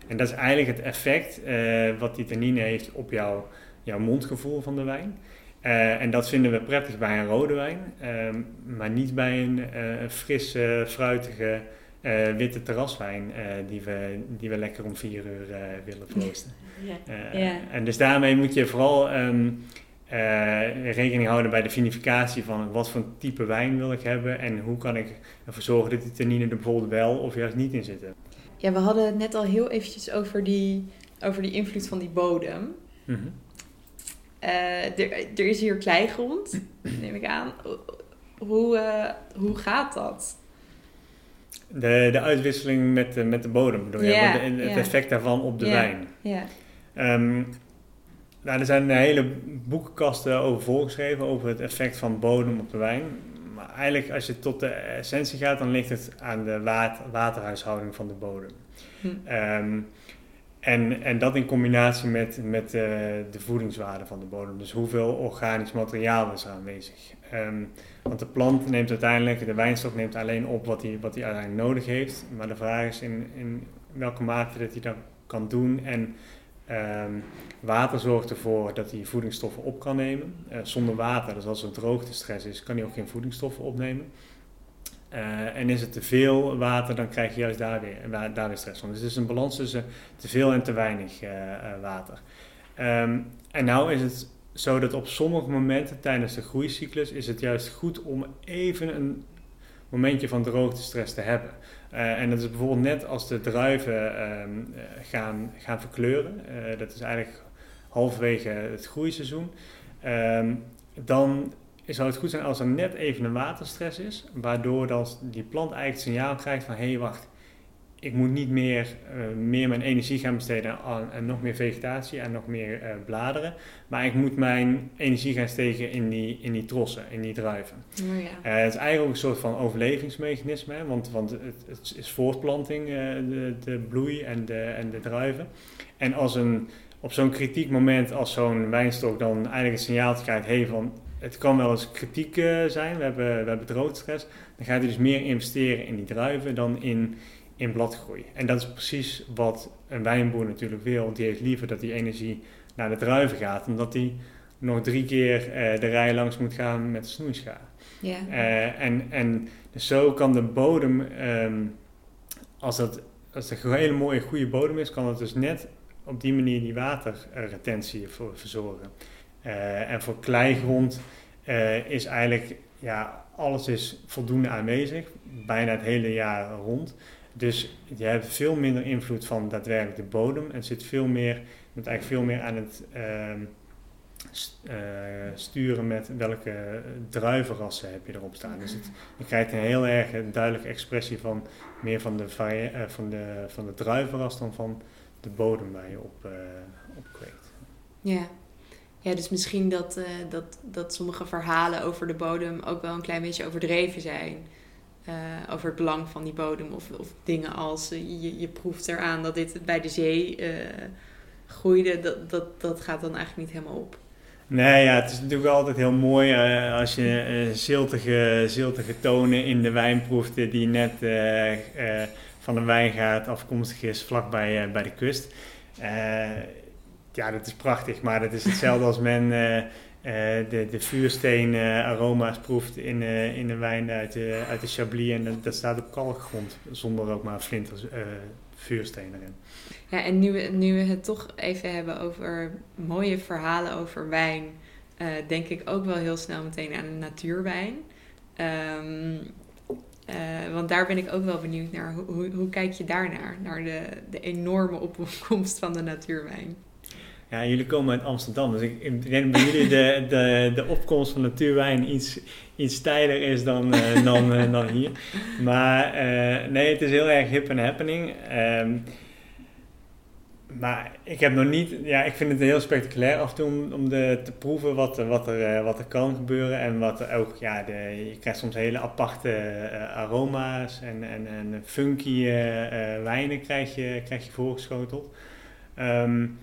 En dat is eigenlijk het effect uh, wat die tannine heeft op jouw, jouw mondgevoel van de wijn. Uh, en dat vinden we prettig bij een rode wijn, uh, maar niet bij een uh, frisse, fruitige, witte terraswijn die, we, die we lekker om vier uur willen proosten. Ja. ja. En dus daarmee moet je vooral um, rekening houden bij de vinificatie van wat voor type wijn wil ik hebben en hoe kan ik ervoor zorgen dat die tannine er bijvoorbeeld wel of juist niet in zitten. Ja, we hadden het net al heel eventjes over die, over die invloed van die bodem. Mm -hmm. Uh, er, er is hier kleigrond, <clears throat> neem ik aan. Hoe, uh, hoe gaat dat? De, de uitwisseling met de, met de bodem bedoel je? Ja, de, het effect daarvan op de wijn. Ja. Um, nou, er zijn hele boekenkasten over volgeschreven over het effect van bodem op de wijn. Maar eigenlijk als je tot de essentie gaat, dan ligt het aan de water, waterhuishouding van de bodem. Hm. Um, en, en dat in combinatie met, met uh, de voedingswaarde van de bodem. Dus hoeveel organisch materiaal is er aanwezig. Um, want de plant neemt uiteindelijk, de wijnstok neemt alleen op wat hij, wat uiteindelijk nodig heeft. Maar de vraag is in, in welke mate dat hij dat kan doen. En um, water zorgt ervoor dat hij voedingsstoffen op kan nemen. Uh, zonder water, dus als er droogtestress is, kan hij ook geen voedingsstoffen opnemen. Uh, en is het te veel water, dan krijg je juist daar weer, daar weer stress van. Dus het is een balans tussen te veel en te weinig uh, uh, water. Um, en nou is het zo dat op sommige momenten tijdens de groeicyclus is het juist goed om even een momentje van droogtestress te hebben. en dat is bijvoorbeeld net als de druiven um, gaan, gaan verkleuren. dat is eigenlijk halverwege het groeiseizoen. Um, dan zou het goed zijn als er net even een waterstress is, waardoor dan die plant eigenlijk het signaal krijgt van hé hey, wacht, ik moet niet meer, uh, meer mijn energie gaan besteden aan, aan nog meer vegetatie en nog meer uh, bladeren, maar ik moet mijn energie gaan steken in die, in die trossen, in die druiven. Oh, ja. uh, het is eigenlijk ook een soort van overlevingsmechanisme, hè, want, want het, het is voortplanting, de, de bloei en de, en de druiven. En als een, op zo'n kritiek moment als zo'n wijnstok dan eigenlijk een signaal krijgt, hé hey, van het kan wel eens kritiek uh, zijn, we hebben, we hebben droogstress. Dan gaat hij dus meer investeren in die druiven dan in, in bladgroei. En dat is precies wat een wijnboer natuurlijk wil. Die heeft liever dat die energie naar de druiven gaat, dan dat hij nog drie keer uh, de rij langs moet gaan met de snoeischaar. Ja. Uh, en, en dus zo kan de bodem, um, als, dat, als het een hele mooie, goede bodem is, kan het dus net op die manier die waterretentie voor verzorgen. Uh, en voor kleigrond uh, is eigenlijk, ja, alles is voldoende aanwezig, bijna het hele jaar rond. Dus je hebt veel minder invloed van daadwerkelijk de bodem. En zit veel meer, je moet eigenlijk veel meer aan het uh, st sturen met welke druivenrassen heb je erop staan. Dus het, je krijgt een heel erg duidelijke expressie van meer van de, van de, van de druivenras dan van de bodem waar je op, op kweekt. Ja. Ja, dus misschien dat, uh, dat, dat sommige verhalen over de bodem ook wel een klein beetje overdreven zijn. Uh, over het belang van die bodem. Of, of dingen als uh, je, je proeft eraan dat dit bij de zee groeide. Dat, dat, dat gaat dan eigenlijk niet helemaal op. Nee, ja, het is natuurlijk altijd heel mooi als je ziltige, ziltige tonen in de wijn proeft die net van een wijngaard afkomstig is vlakbij bij de kust ja, dat is prachtig, maar dat is hetzelfde als men uh, uh, de, de vuursteen uh, aroma's proeft in, in een wijn uit de, uit de Chablis en dat, staat op kalkgrond zonder ook maar flinters vuursteen erin. Ja, en nu we, nu we het toch even hebben over mooie verhalen over wijn, denk ik ook wel heel snel meteen aan natuurwijn. Um, want daar ben ik ook wel benieuwd naar. Hoe, hoe kijk je daarnaar? Naar de, de enorme opkomst van de natuurwijn? Ja, jullie komen uit Amsterdam, dus ik, denk bij jullie de, de, de opkomst van natuurwijn iets, iets steiler is dan, uh, dan, uh, dan hier. Maar uh, nee, het is heel erg hip en happening. Um, maar ik heb nog niet, ja, ik vind het heel spectaculair af en toe om, om de, te proeven wat, wat, er, wat er kan gebeuren. En wat ook, ja, de, je krijgt soms hele aparte aroma's en, en, en funky wijnen krijg je, krijg je voorgeschoteld. Um,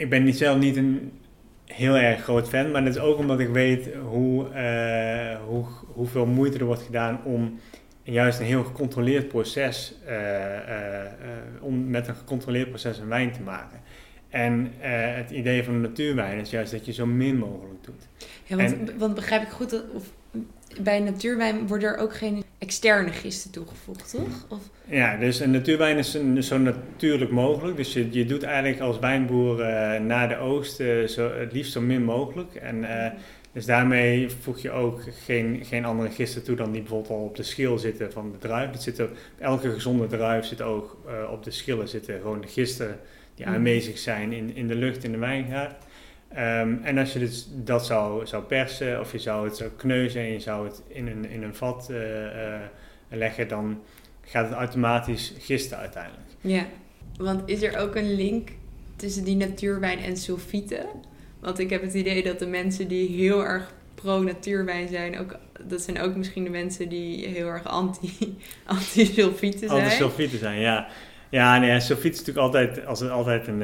ik ben niet zelf niet een heel erg groot fan, maar dat is ook omdat ik weet hoe, hoe, hoeveel moeite er wordt gedaan om juist een heel gecontroleerd proces, uh, uh, om met een gecontroleerd proces een wijn te maken. En het idee van natuurwijn is juist dat je zo min mogelijk doet. Ja, want, en, want begrijp ik goed dat of, bij natuurwijn worden er ook geen externe gisten toegevoegd, toch? Of? Ja, dus een natuurwijn is een, zo natuurlijk mogelijk. Dus je, je doet eigenlijk als wijnboer na de oogst zo, het liefst zo min mogelijk. En dus daarmee voeg je ook geen, geen andere gisten toe dan die bijvoorbeeld al op de schil zitten van de druif. Het zit op elke gezonde druif zit ook op de schillen zitten gewoon de gisten die mm. aanwezig zijn in, in de lucht in de wijngaard. Um, en als je dus dat zou, zou persen of je zou het zou kneuzen en je zou het in een, in een vat uh, uh, leggen, dan gaat het automatisch gisten uiteindelijk. Ja, want is er ook een link tussen die natuurwijn en sulfieten? Want ik heb het idee dat de mensen die heel erg pro-natuurwijn zijn, ook, dat zijn ook misschien de mensen die heel erg anti, <laughs> anti-sulfieten zijn. Anti-sulfieten zijn, ja. Ja, nee, sulfiet is natuurlijk altijd, als het altijd een,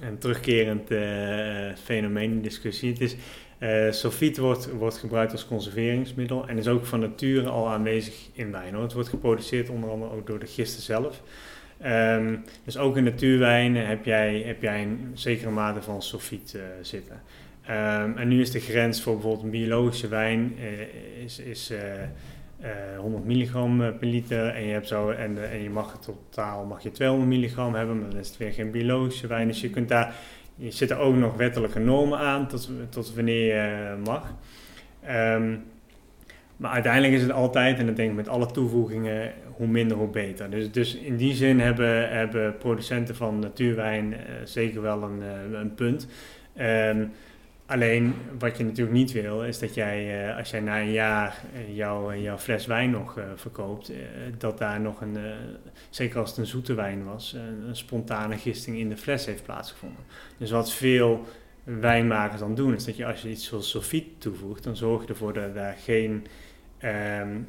een terugkerend uh, fenomeen in discussie. Het is, uh, sulfiet wordt, wordt gebruikt als conserveringsmiddel en is ook van nature al aanwezig in wijn. Het wordt geproduceerd onder andere ook door de gisten zelf. Um, dus ook in natuurwijnen heb jij, heb jij een zekere mate van sulfiet uh, zitten. Um, en nu is de grens voor bijvoorbeeld een biologische wijn is, is 100 milligram per liter. En je, hebt zo, en, en je mag totaal mag je 200 milligram hebben, maar dan is het weer geen biologische wijn. Dus je kunt daar, je zit er ook nog wettelijke normen aan tot, tot wanneer je mag. Um, maar uiteindelijk is het altijd, en dat denk ik met alle toevoegingen, hoe minder hoe beter. Dus, dus in die zin hebben, hebben producenten van natuurwijn zeker wel een, een punt. Um, alleen wat je natuurlijk niet wil, is dat jij, uh, als jij na een jaar jouw, jouw fles wijn nog verkoopt, dat daar nog een, zeker als het een zoete wijn was, een spontane gisting in de fles heeft plaatsgevonden. Dus wat veel wijnmakers dan doen, is dat je als je iets zoals sulfiet toevoegt, dan zorg je ervoor dat daar geen um,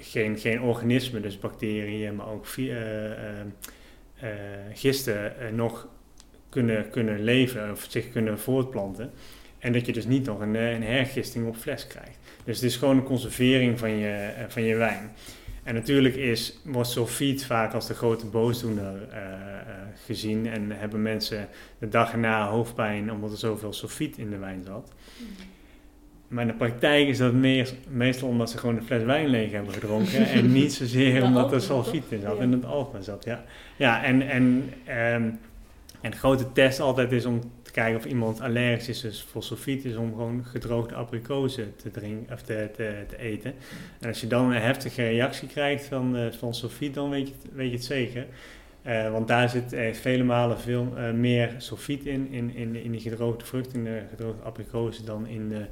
geen, geen organismen, dus bacteriën, maar ook uh, gisten nog kunnen, kunnen leven of zich kunnen voortplanten. En dat je dus niet nog een, een hergisting op fles krijgt. Dus het is gewoon een conservering van je, van je wijn. En natuurlijk is, wordt sulfiet vaak als de grote boosdoener uh, uh, gezien. En hebben mensen de dag erna hoofdpijn omdat er zoveel sulfiet in de wijn zat. Mm. Maar in de praktijk is dat meer, meestal omdat ze gewoon een fles wijn leeg hebben gedronken. en <laughs> niet zozeer omdat er sulfiet in zat, en het alfa zat. Ja, ja en, en, um, en de grote test altijd is om kijken of iemand allergisch is dus voor sulfiet, is om gewoon gedroogde abrikozen te, drinken, of te, te, te, eten. En als je dan een heftige reactie krijgt van, uh, van sulfiet, dan weet je, weet je het zeker. Uh, want daar zit uh, vele malen veel meer sulfiet in, in, in, in die gedroogde vruchten, in de gedroogde abrikozen, dan in de,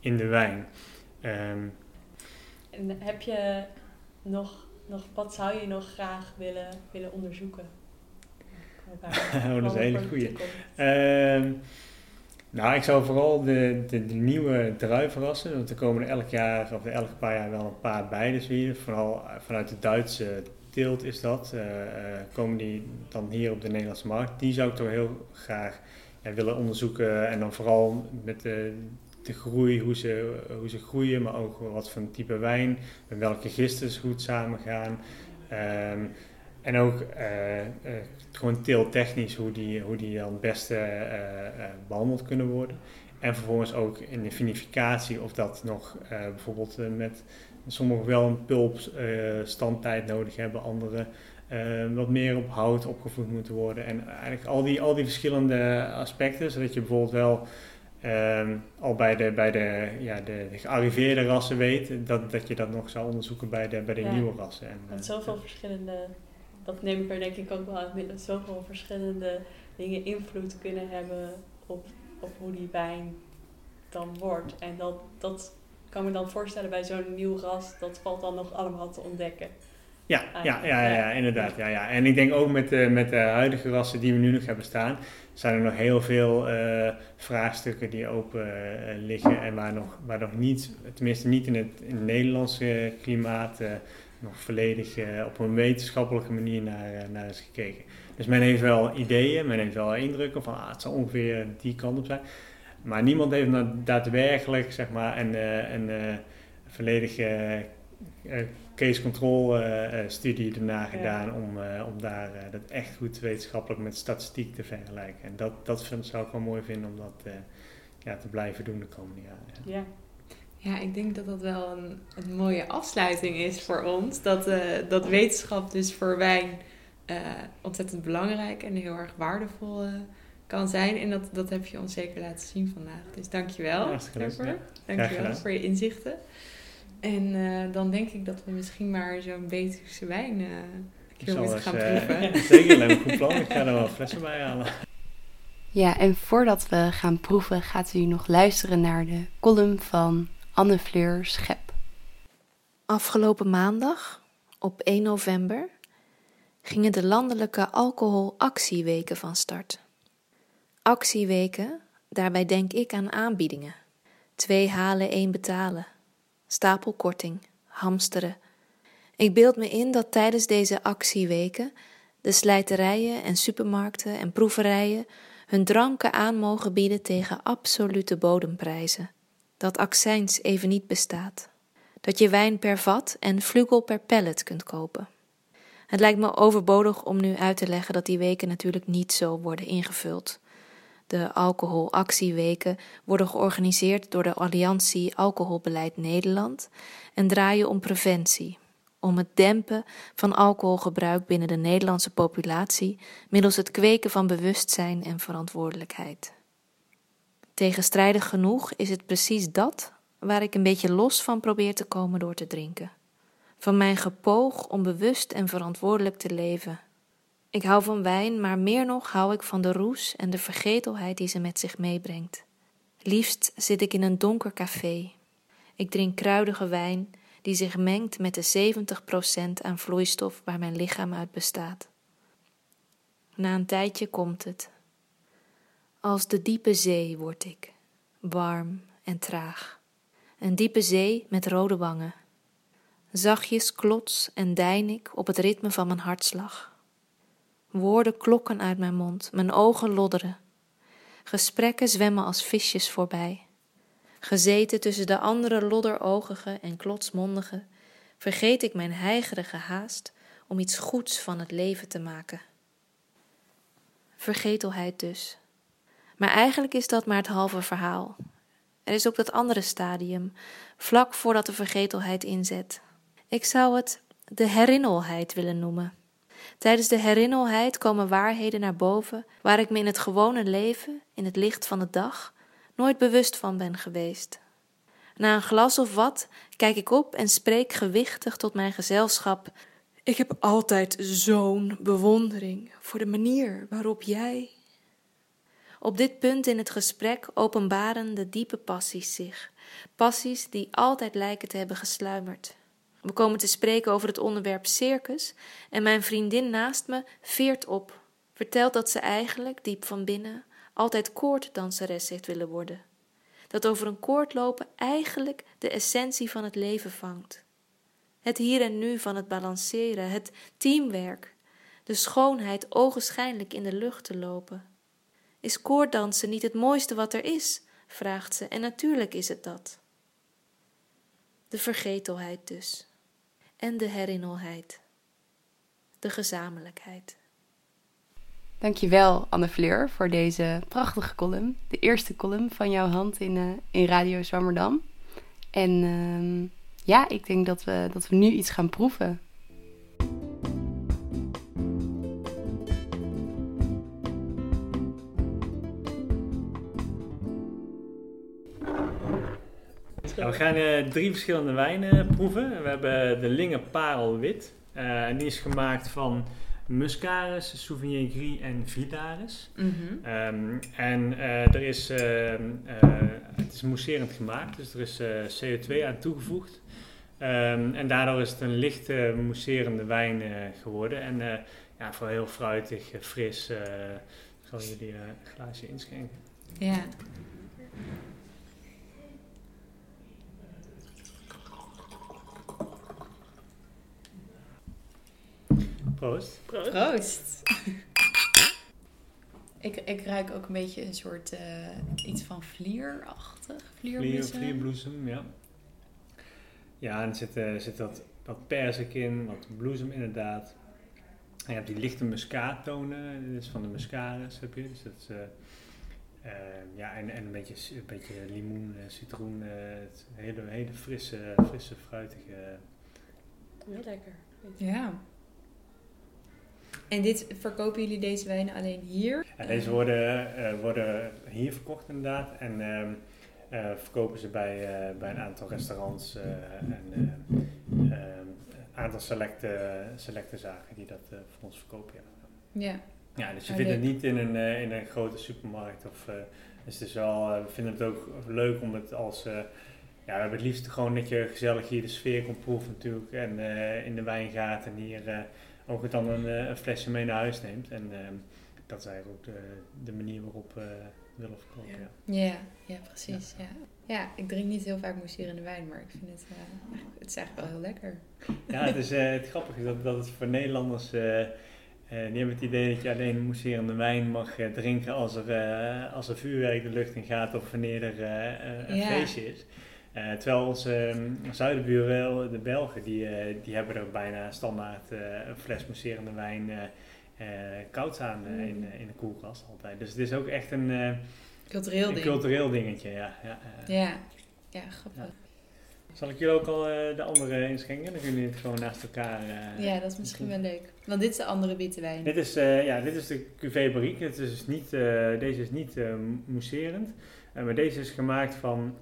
in de wijn. Um, en heb je nog, nog, wat zou je nog graag willen, willen onderzoeken? <laughs> oh, dat is een hele goede. Um, nou, ik zou vooral de, de, de, nieuwe druiven rassen, want er komen er elk jaar of elke paar jaar wel een paar bij. Dus hier, vooral vanuit de Duitse teelt is dat, uh, komen die dan hier op de Nederlandse markt. Die zou ik toch heel graag ja, willen onderzoeken en dan vooral met de, de groei, hoe ze, hoe ze groeien, maar ook wat voor type wijn, met welke gisten ze goed samengaan. Um, en ook uh, uh, gewoon teeltechnisch, hoe die, hoe die dan het beste uh, behandeld kunnen worden. En vervolgens ook in de vinificatie, of dat nog bijvoorbeeld met sommigen wel een pulpstandtijd nodig hebben, anderen wat meer op hout opgevoed moeten worden. En eigenlijk al die, al die verschillende aspecten, zodat je bijvoorbeeld wel Um, al bij de, bij de, ja, de, de, gearriveerde rassen weet, dat, dat je dat nog zou onderzoeken bij de, bij de ja. nieuwe rassen. En, zoveel verschillende dat neem ik er denk ik ook wel uit dat zoveel verschillende dingen invloed kunnen hebben op, op hoe die wijn dan wordt. En dat, dat kan me dan voorstellen bij zo'n nieuw ras, dat valt dan nog allemaal te ontdekken. Ja, ja, ja, ja, inderdaad. Ja, ja. En ik denk ook met de, met de huidige rassen die we nu nog hebben staan, zijn er nog heel veel uh, vraagstukken die open uh, liggen en waar nog, waar nog niet, tenminste niet in het, in het Nederlandse klimaat, uh, nog volledig op een wetenschappelijke manier naar, naar is gekeken. Dus men heeft wel ideeën, men heeft wel indrukken van ah, het zal ongeveer die kant op zijn. Maar niemand heeft nou daadwerkelijk zeg maar, een, een volledige case control studie erna gedaan om, om daar dat echt goed wetenschappelijk met statistiek te vergelijken. En dat, dat vind, zou ik wel mooi vinden om dat ja, te blijven doen de komende jaren. Ja. Ja. ik denk dat dat wel een, een mooie afsluiting is voor ons. Dat, dat wetenschap dus voor wijn ontzettend belangrijk en heel erg waardevol kan zijn. En dat, dat heb je ons zeker laten zien vandaag. Dus dankjewel ja, daarvoor. Ja. Dankjewel voor je inzichten. En uh, dan denk ik dat we misschien maar zo'n Betuwse wijn uh, een keer moeten gaan uh, proeven. <laughs> Zeker, een goed plan. Ik ga er wel flessen bij halen. Ja, en voordat we gaan proeven, gaat u nog luisteren naar de column van Anne Fleur Schep. Afgelopen maandag, op 1 november, gingen de landelijke alcoholactieweken van start. Actieweken, daarbij denk ik aan aanbiedingen. Twee halen, één betalen stapelkorting, hamsteren. Ik beeld me in dat tijdens deze actieweken de slijterijen en supermarkten en proeverijen hun dranken aan mogen bieden tegen absolute bodemprijzen. Dat accijns even niet bestaat. Dat je wijn per vat en vlugel per pellet kunt kopen. Het lijkt me overbodig om nu uit te leggen dat die weken natuurlijk niet zo worden ingevuld. De alcoholactieweken worden georganiseerd door de Alliantie Alcoholbeleid Nederland en draaien om preventie, om het dempen van alcoholgebruik binnen de Nederlandse populatie middels het kweken van bewustzijn en verantwoordelijkheid. Tegenstrijdig genoeg is het precies dat waar ik een beetje los van probeer te komen door te drinken. Van mijn gepoog om bewust en verantwoordelijk te leven ik hou van wijn, maar meer nog hou ik van de roes en de vergetelheid die ze met zich meebrengt. Liefst zit ik in een donker café. Ik drink kruidige wijn die zich mengt met de 70% aan vloeistof waar mijn lichaam uit bestaat. Na een tijdje komt het. Als de diepe zee word ik, warm en traag. Een diepe zee met rode wangen. Zachtjes klots en dein ik op het ritme van mijn hartslag. Woorden klokken uit mijn mond, mijn ogen lodderen. Gesprekken zwemmen als visjes voorbij. Gezeten tussen de andere lodderoogige en klotsmondige, vergeet ik mijn heigerige haast om iets goeds van het leven te maken. Vergetelheid dus. Maar eigenlijk is dat maar het halve verhaal. Er is ook dat andere stadium, vlak voordat de vergetelheid inzet. Ik zou het de herinnerheid willen noemen. Tijdens de herinnerheid komen waarheden naar boven waar ik me in het gewone leven, in het licht van de dag, nooit bewust van ben geweest. Na een glas of wat kijk ik op en spreek gewichtig tot mijn gezelschap. Ik heb altijd zo'n bewondering voor de manier waarop jij. Op dit punt in het gesprek openbaren de diepe passies zich, passies die altijd lijken te hebben gesluimerd. We komen te spreken over het onderwerp circus en mijn vriendin naast me veert op, vertelt dat ze eigenlijk, diep van binnen, altijd koorddanseres heeft willen worden. Dat over een koord lopen eigenlijk de essentie van het leven vangt. Het hier en nu van het balanceren, het teamwerk, de schoonheid ogenschijnlijk in de lucht te lopen. Is koorddansen niet het mooiste wat er is? vraagt ze, en natuurlijk is het dat. De vergetelheid dus en de herinnerheid. De gezamenlijkheid. Dankjewel Anne Fleur voor deze prachtige column. De eerste column van jouw hand in, uh, in Radio Zwammerdam. En uh, ja, ik denk dat we, dat we nu iets gaan proeven. We gaan uh, drie verschillende wijnen proeven. We hebben de Linge Parel Wit. Uh, en die is gemaakt van Muscaris, Sauvignon Gris en Vidaris. Mhm. Ehm, en eh, er is, ehm, eh, het is mousserend gemaakt, dus er is eh, CO2 aan toegevoegd. Ehm, en daardoor is het een lichte mousserende wijn eh, geworden. En eh, ja, vooral heel fruitig, eh, fris. eh, ik zal jullie eh, een glaasje inschenken. Ja. Proost. Proost. <laughs> ik, ik ruik ook een beetje een soort eh, iets van vlierachtig. Vlier, Vlierbloesem. vlierbloesem, ja. Ja, en er zit, eh, zit wat, wat perzik in, wat bloesem inderdaad. En je hebt die lichte muskaattonen, dit is van de muscaris heb je. Dus dat is, eh, eh, ja, en, en een beetje, een beetje limoen, eh, citroen. eh, het hele, hele frisse, frisse, fruitige. Heel lekker. Ja. En dit, verkopen jullie deze wijnen alleen hier? Ja, deze worden, eh, worden hier verkocht inderdaad. En ehm, eh, verkopen ze bij, eh, bij een aantal restaurants eh, en eh, ehm, een aantal selecte, selecte zaken die dat eh, voor ons verkopen. Ja, Ja. ja dus je Oh, vindt het niet in een, eh, in een grote supermarkt. Of, eh, dus het is wel, eh, we vinden het ook leuk om het als... eh, ja, we hebben het liefst gewoon dat je gezellig hier de sfeer komt proeven natuurlijk. En eh, in de wijngaard en hier eh, ook dan een, eh, een flesje mee naar huis neemt. En ehm, dat is eigenlijk ook de, de manier waarop we willen verkopen. Ja. Ja, ja precies. Ja. Ja. ik drink niet heel vaak mousserende wijn, maar ik vind het, eh, eigenlijk- het is eigenlijk wel heel lekker. Ja, het is eh, het grappige is dat, dat het voor Nederlanders, eh, eh, die hebben het idee dat je alleen mousserende wijn mag eh, drinken als er, eh, als er vuurwerk de lucht in gaat of wanneer er eh, eh, een Ja. feestje is. Eh, terwijl onze um, zuidenburen, de Belgen, die, eh, die hebben er bijna standaard eh, een fles mousserende wijn koud eh, in, eh, in de koelkast altijd. Dus het is ook echt een, Cultureel een ding. cultureel dingetje. Ja, ja. Ja, ja grappig. Zal ik jullie ook al de andere inschenken? Dan kunnen jullie het gewoon naast elkaar... Ja, dat is misschien wel leuk. Want dit is de andere witte wijn. Dit is, ja, dit is de Cuvée Barrique. Dit is dus niet, deze is niet mousserend. Maar deze is gemaakt van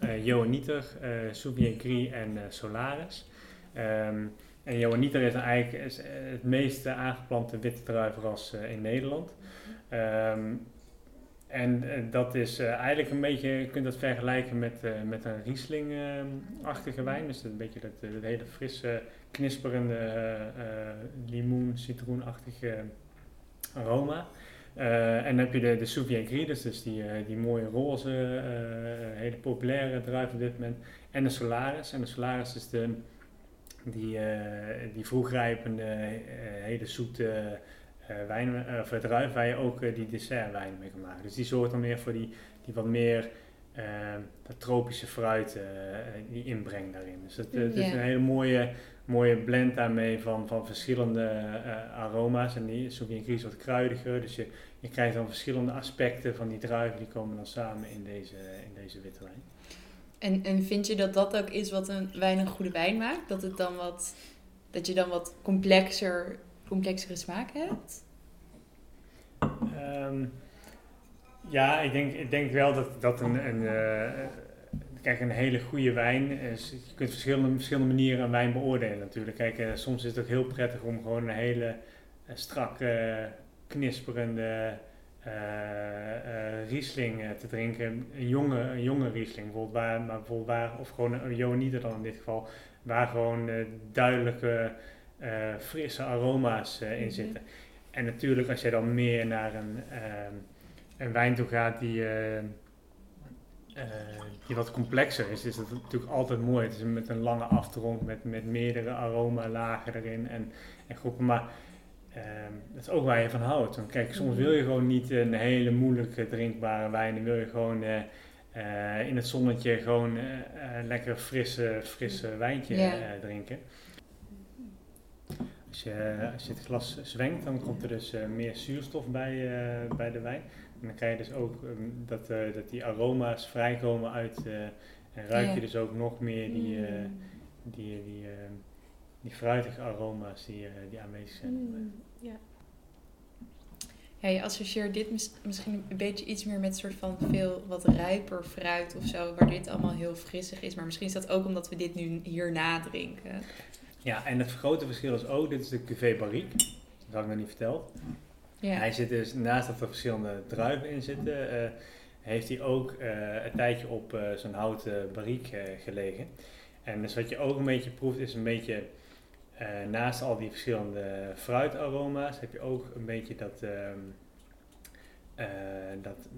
eh Johanniter, eh Sauvignon Gris en eh, Solaris. Ehm, en Johanniter is eigenlijk eh, het meest eh, aangeplante witte druivenras eh, in Nederland. Ehm, en eh, dat is eh, eigenlijk een beetje, je kunt dat vergelijken met, eh, met een Riesling-achtige wijn. Dus een beetje dat, eh, dat hele frisse, knisperende eh, eh, limoen, citroenachtige aroma. Eh, en dan heb je de, de Gris, dus, die, eh, die mooie roze, eh, hele populaire druif op dit moment. En de Solaris. En de Solaris is de, die, die vroegrijpende, hele zoete wijn, of druif waar je ook die dessertwijn mee kan maken. Dus die zorgt dan meer voor die, die wat meer dat tropische fruit, die inbreng daarin. Dus het, het is een hele mooie, mooie blend daarmee van, van verschillende eh, aroma's. En die Sauvignon wat kruidiger, dus je, je krijgt dan verschillende aspecten van die druiven, die komen dan samen in deze, in deze witte wijn. En, en vind je dat dat ook is wat een wijn een goede wijn maakt? Dat, het dan wat, dat je dan wat complexer, complexere smaak hebt? Ehm, ja, ik denk, ik denk wel dat, dat een, een, eh, kijk, een hele goede wijn is. Je kunt verschillende, verschillende manieren een wijn beoordelen natuurlijk. Kijk, eh, soms is het ook heel prettig om gewoon een hele eh, strakke, knisperende eh, Riesling te drinken. Een jonge, een jonge Riesling bijvoorbeeld, waar, maar bijvoorbeeld waar, of gewoon een Johanniter dan in dit geval, waar gewoon duidelijke, frisse aroma's in Mhm. zitten. En natuurlijk, als je dan meer naar een, ehm, een wijn toe gaat die, eh, eh, die wat complexer is, is dat natuurlijk altijd mooi. Het is met een lange aftronk, met, met meerdere aromalagen erin en, en groepen. Maar ehm, dat is ook waar je van houdt. Want kijk, soms Mhm. wil je gewoon niet een hele moeilijke drinkbare wijn. Dan wil je gewoon eh, eh, in het zonnetje gewoon eh, eh, lekker frisse, frisse wijntje Ja. eh, drinken. Als je, als je het glas zwengt, dan komt er dus eh, meer zuurstof bij, eh, bij de wijn. En dan krijg je dus ook ehm, dat, eh, dat die aroma's vrijkomen uit. en ruik je Ja. dus ook nog meer die, Mm. die, die, eh, die fruitige aroma's die, die aanwezig zijn. Mm, ja. Ja, je associeert dit mis- misschien een beetje iets meer met soort van veel wat rijper fruit of zo, waar dit allemaal heel frissig is. Maar misschien is dat ook omdat we dit nu hierna drinken. Ja, en het grote verschil is ook, dit is de Cuvée Barrique. Dat had ik nog niet verteld. Ja. Hij zit dus, naast dat er verschillende druiven in zitten, eh, heeft hij ook eh, een tijdje op eh, zo'n houten bariek gelegen. En dus wat je ook een beetje proeft is een beetje, naast al die verschillende fruitaroma's, heb je ook een beetje dat, ehm, eh, dat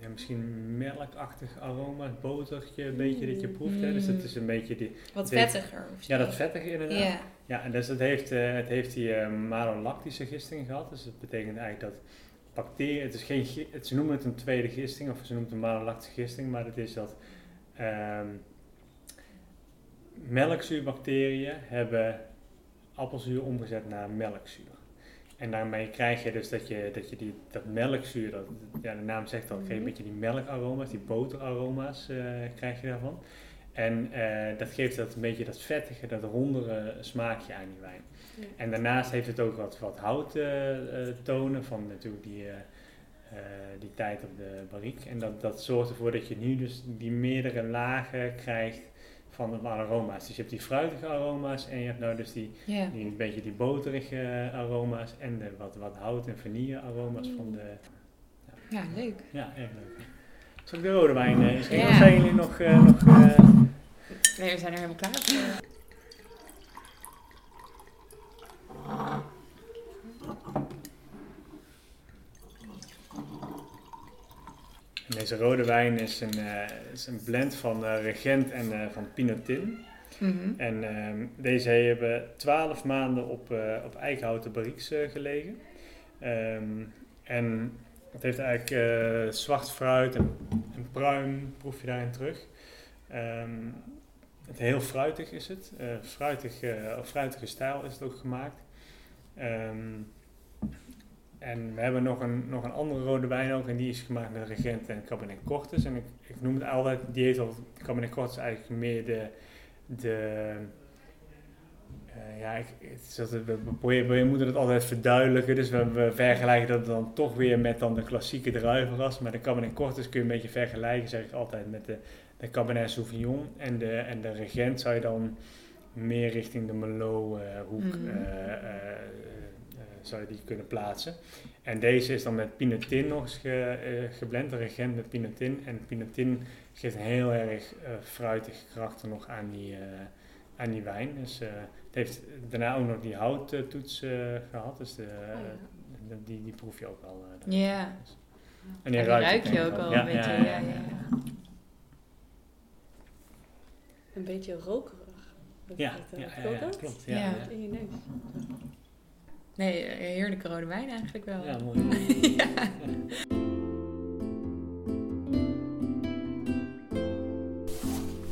ja, misschien melkachtig aroma, botertje, een beetje dat je proeft. Hè? Dus dat is een beetje die, Wat Dit- vettiger of ja, dat vettige inderdaad. Ja. Ja, en dus het heeft, eh, het heeft die eh, malolactische gisting gehad. Dus dat betekent eigenlijk dat bacteriën, het is geen, het, ze noemen het een tweede gisting, of ze noemen het een malolactische gisting, maar het is dat ehm melkzuurbacteriën hebben appelzuur omgezet naar melkzuur. En daarmee krijg je dus dat je, dat, je die, dat melkzuur, dat, ja, de naam zegt al, krijg je een Mhm. beetje die melkaroma's, die boteraroma's eh, krijg je daarvan. En eh, dat geeft dat een beetje dat vettige, dat rondere smaakje aan die wijn. Ja. En daarnaast heeft het ook wat, wat houttonen van natuurlijk die, eh, eh, die tijd op de barriek. En dat, dat zorgt ervoor dat je nu dus die meerdere lagen krijgt van de aroma's. Dus je hebt die fruitige aroma's en je hebt nou dus die, Ja. die een beetje die boterige aroma's en de wat, wat hout- en vanille aroma's van de... ja, leuk. Ja, erg leuk. Zal ik de rode wijn uh, Ja. Of zijn jullie nog... eh, nog eh, Nee, we zijn er helemaal klaar voor. Deze rode wijn is een, eh, is een blend van eh, Regent en eh, van Pinotin. Mhm. En ehm, deze hebben 12 maanden op, op eikenhouten barriques gelegen. Ehm, en het heeft eigenlijk zwart fruit en, en pruim, proef je daarin terug. Ehm, het heel fruitig is het. Fruitig, op fruitige stijl is het ook gemaakt. En we hebben nog een, nog een andere rode wijn ook. En die is gemaakt met Regent en Cabernet Cortes. En ik, ik noem het altijd, die heet al Cabernet Cortes eigenlijk meer de... de eh, ja, ik, het is we, we proberen- we moeten het altijd verduidelijken. Dus we, we vergelijken dat dan toch weer met dan de klassieke druivenras. Maar de Cabernet Cortes kun je een beetje vergelijken, zeg ik altijd, met de, de Cabernet Sauvignon. En de, en de Regent zou je dan meer richting de Merlot eh, hoek Mhm. Zou je die kunnen plaatsen. En deze is dan met pinotin nog eens ge, eh, geblend, de regent met pinotin. En pinotin geeft een heel erg eh fruitige karakter nog aan die, eh, aan die wijn. Dus eh, het heeft daarna ook nog die houttoets eh gehad. Dus de, Oh, de- die, die proef je ook al. eh. Ja. Dus- En En die ruik ruik je ook al Ja, een beetje. ja, Ja, ja, ja, ja. Een beetje rokerig. Ja, Dat, ja, ja, klopt ja, dat? klopt. Ja. Ja, ja. In je neus. Nee, eh, heerlijke rode wijn eigenlijk wel. Ja, mooi. <laughs> Ja.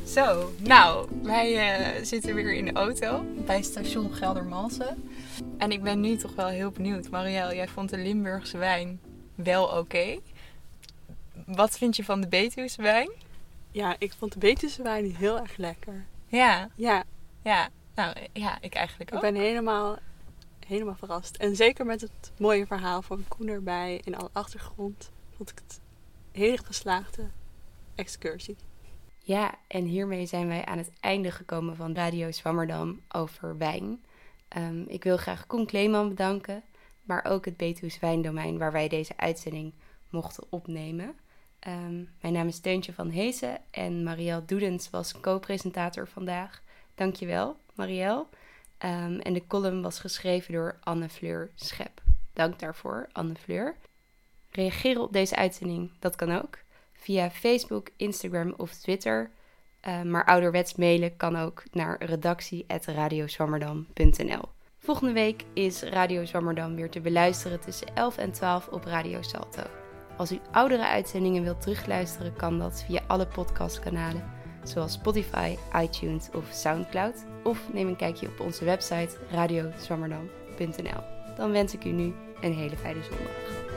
Zo, nou, wij eh, zitten weer in de auto bij station Geldermalsen. En ik ben nu toch wel heel benieuwd. Marielle, jij vond de Limburgse wijn wel oké. Wat vind je van de Betuwse wijn? Ja, ik vond de Betuwse wijn heel erg lekker. Ja, Ja, ja. Nou, ja, ik eigenlijk ik ook. ben helemaal, helemaal verrast. En zeker met het mooie verhaal van Koen erbij in alle achtergrond, vond ik het een hele geslaagde excursie. Ja, en hiermee zijn wij aan het einde gekomen van Radio Zwammerdam over wijn. Ehm, ik wil graag Koen Kleeman bedanken, maar ook het Betuws Wijndomein waar wij deze uitzending mochten opnemen. Ehm, mijn naam is Teuntje van Heesen en Marielle Doedens was co-presentator vandaag. Dankjewel, Marielle. Ehm, en de column was geschreven door Anne Fleur Schep. Dank daarvoor, Anne Fleur. Reageren op deze uitzending, dat kan ook via Facebook, Instagram of Twitter. Uh, maar ouderwets mailen kan ook naar redactie.radiozwammerdam.nl. Volgende week is Radio Zwammerdam weer te beluisteren tussen 11 en 12 op Radio Salto. Als u oudere uitzendingen wilt terugluisteren, kan dat via alle podcastkanalen, zoals Spotify, iTunes of Soundcloud. Of neem een kijkje op onze website radiozwammerdam.nl. Dan wens ik u nu een hele fijne zondag.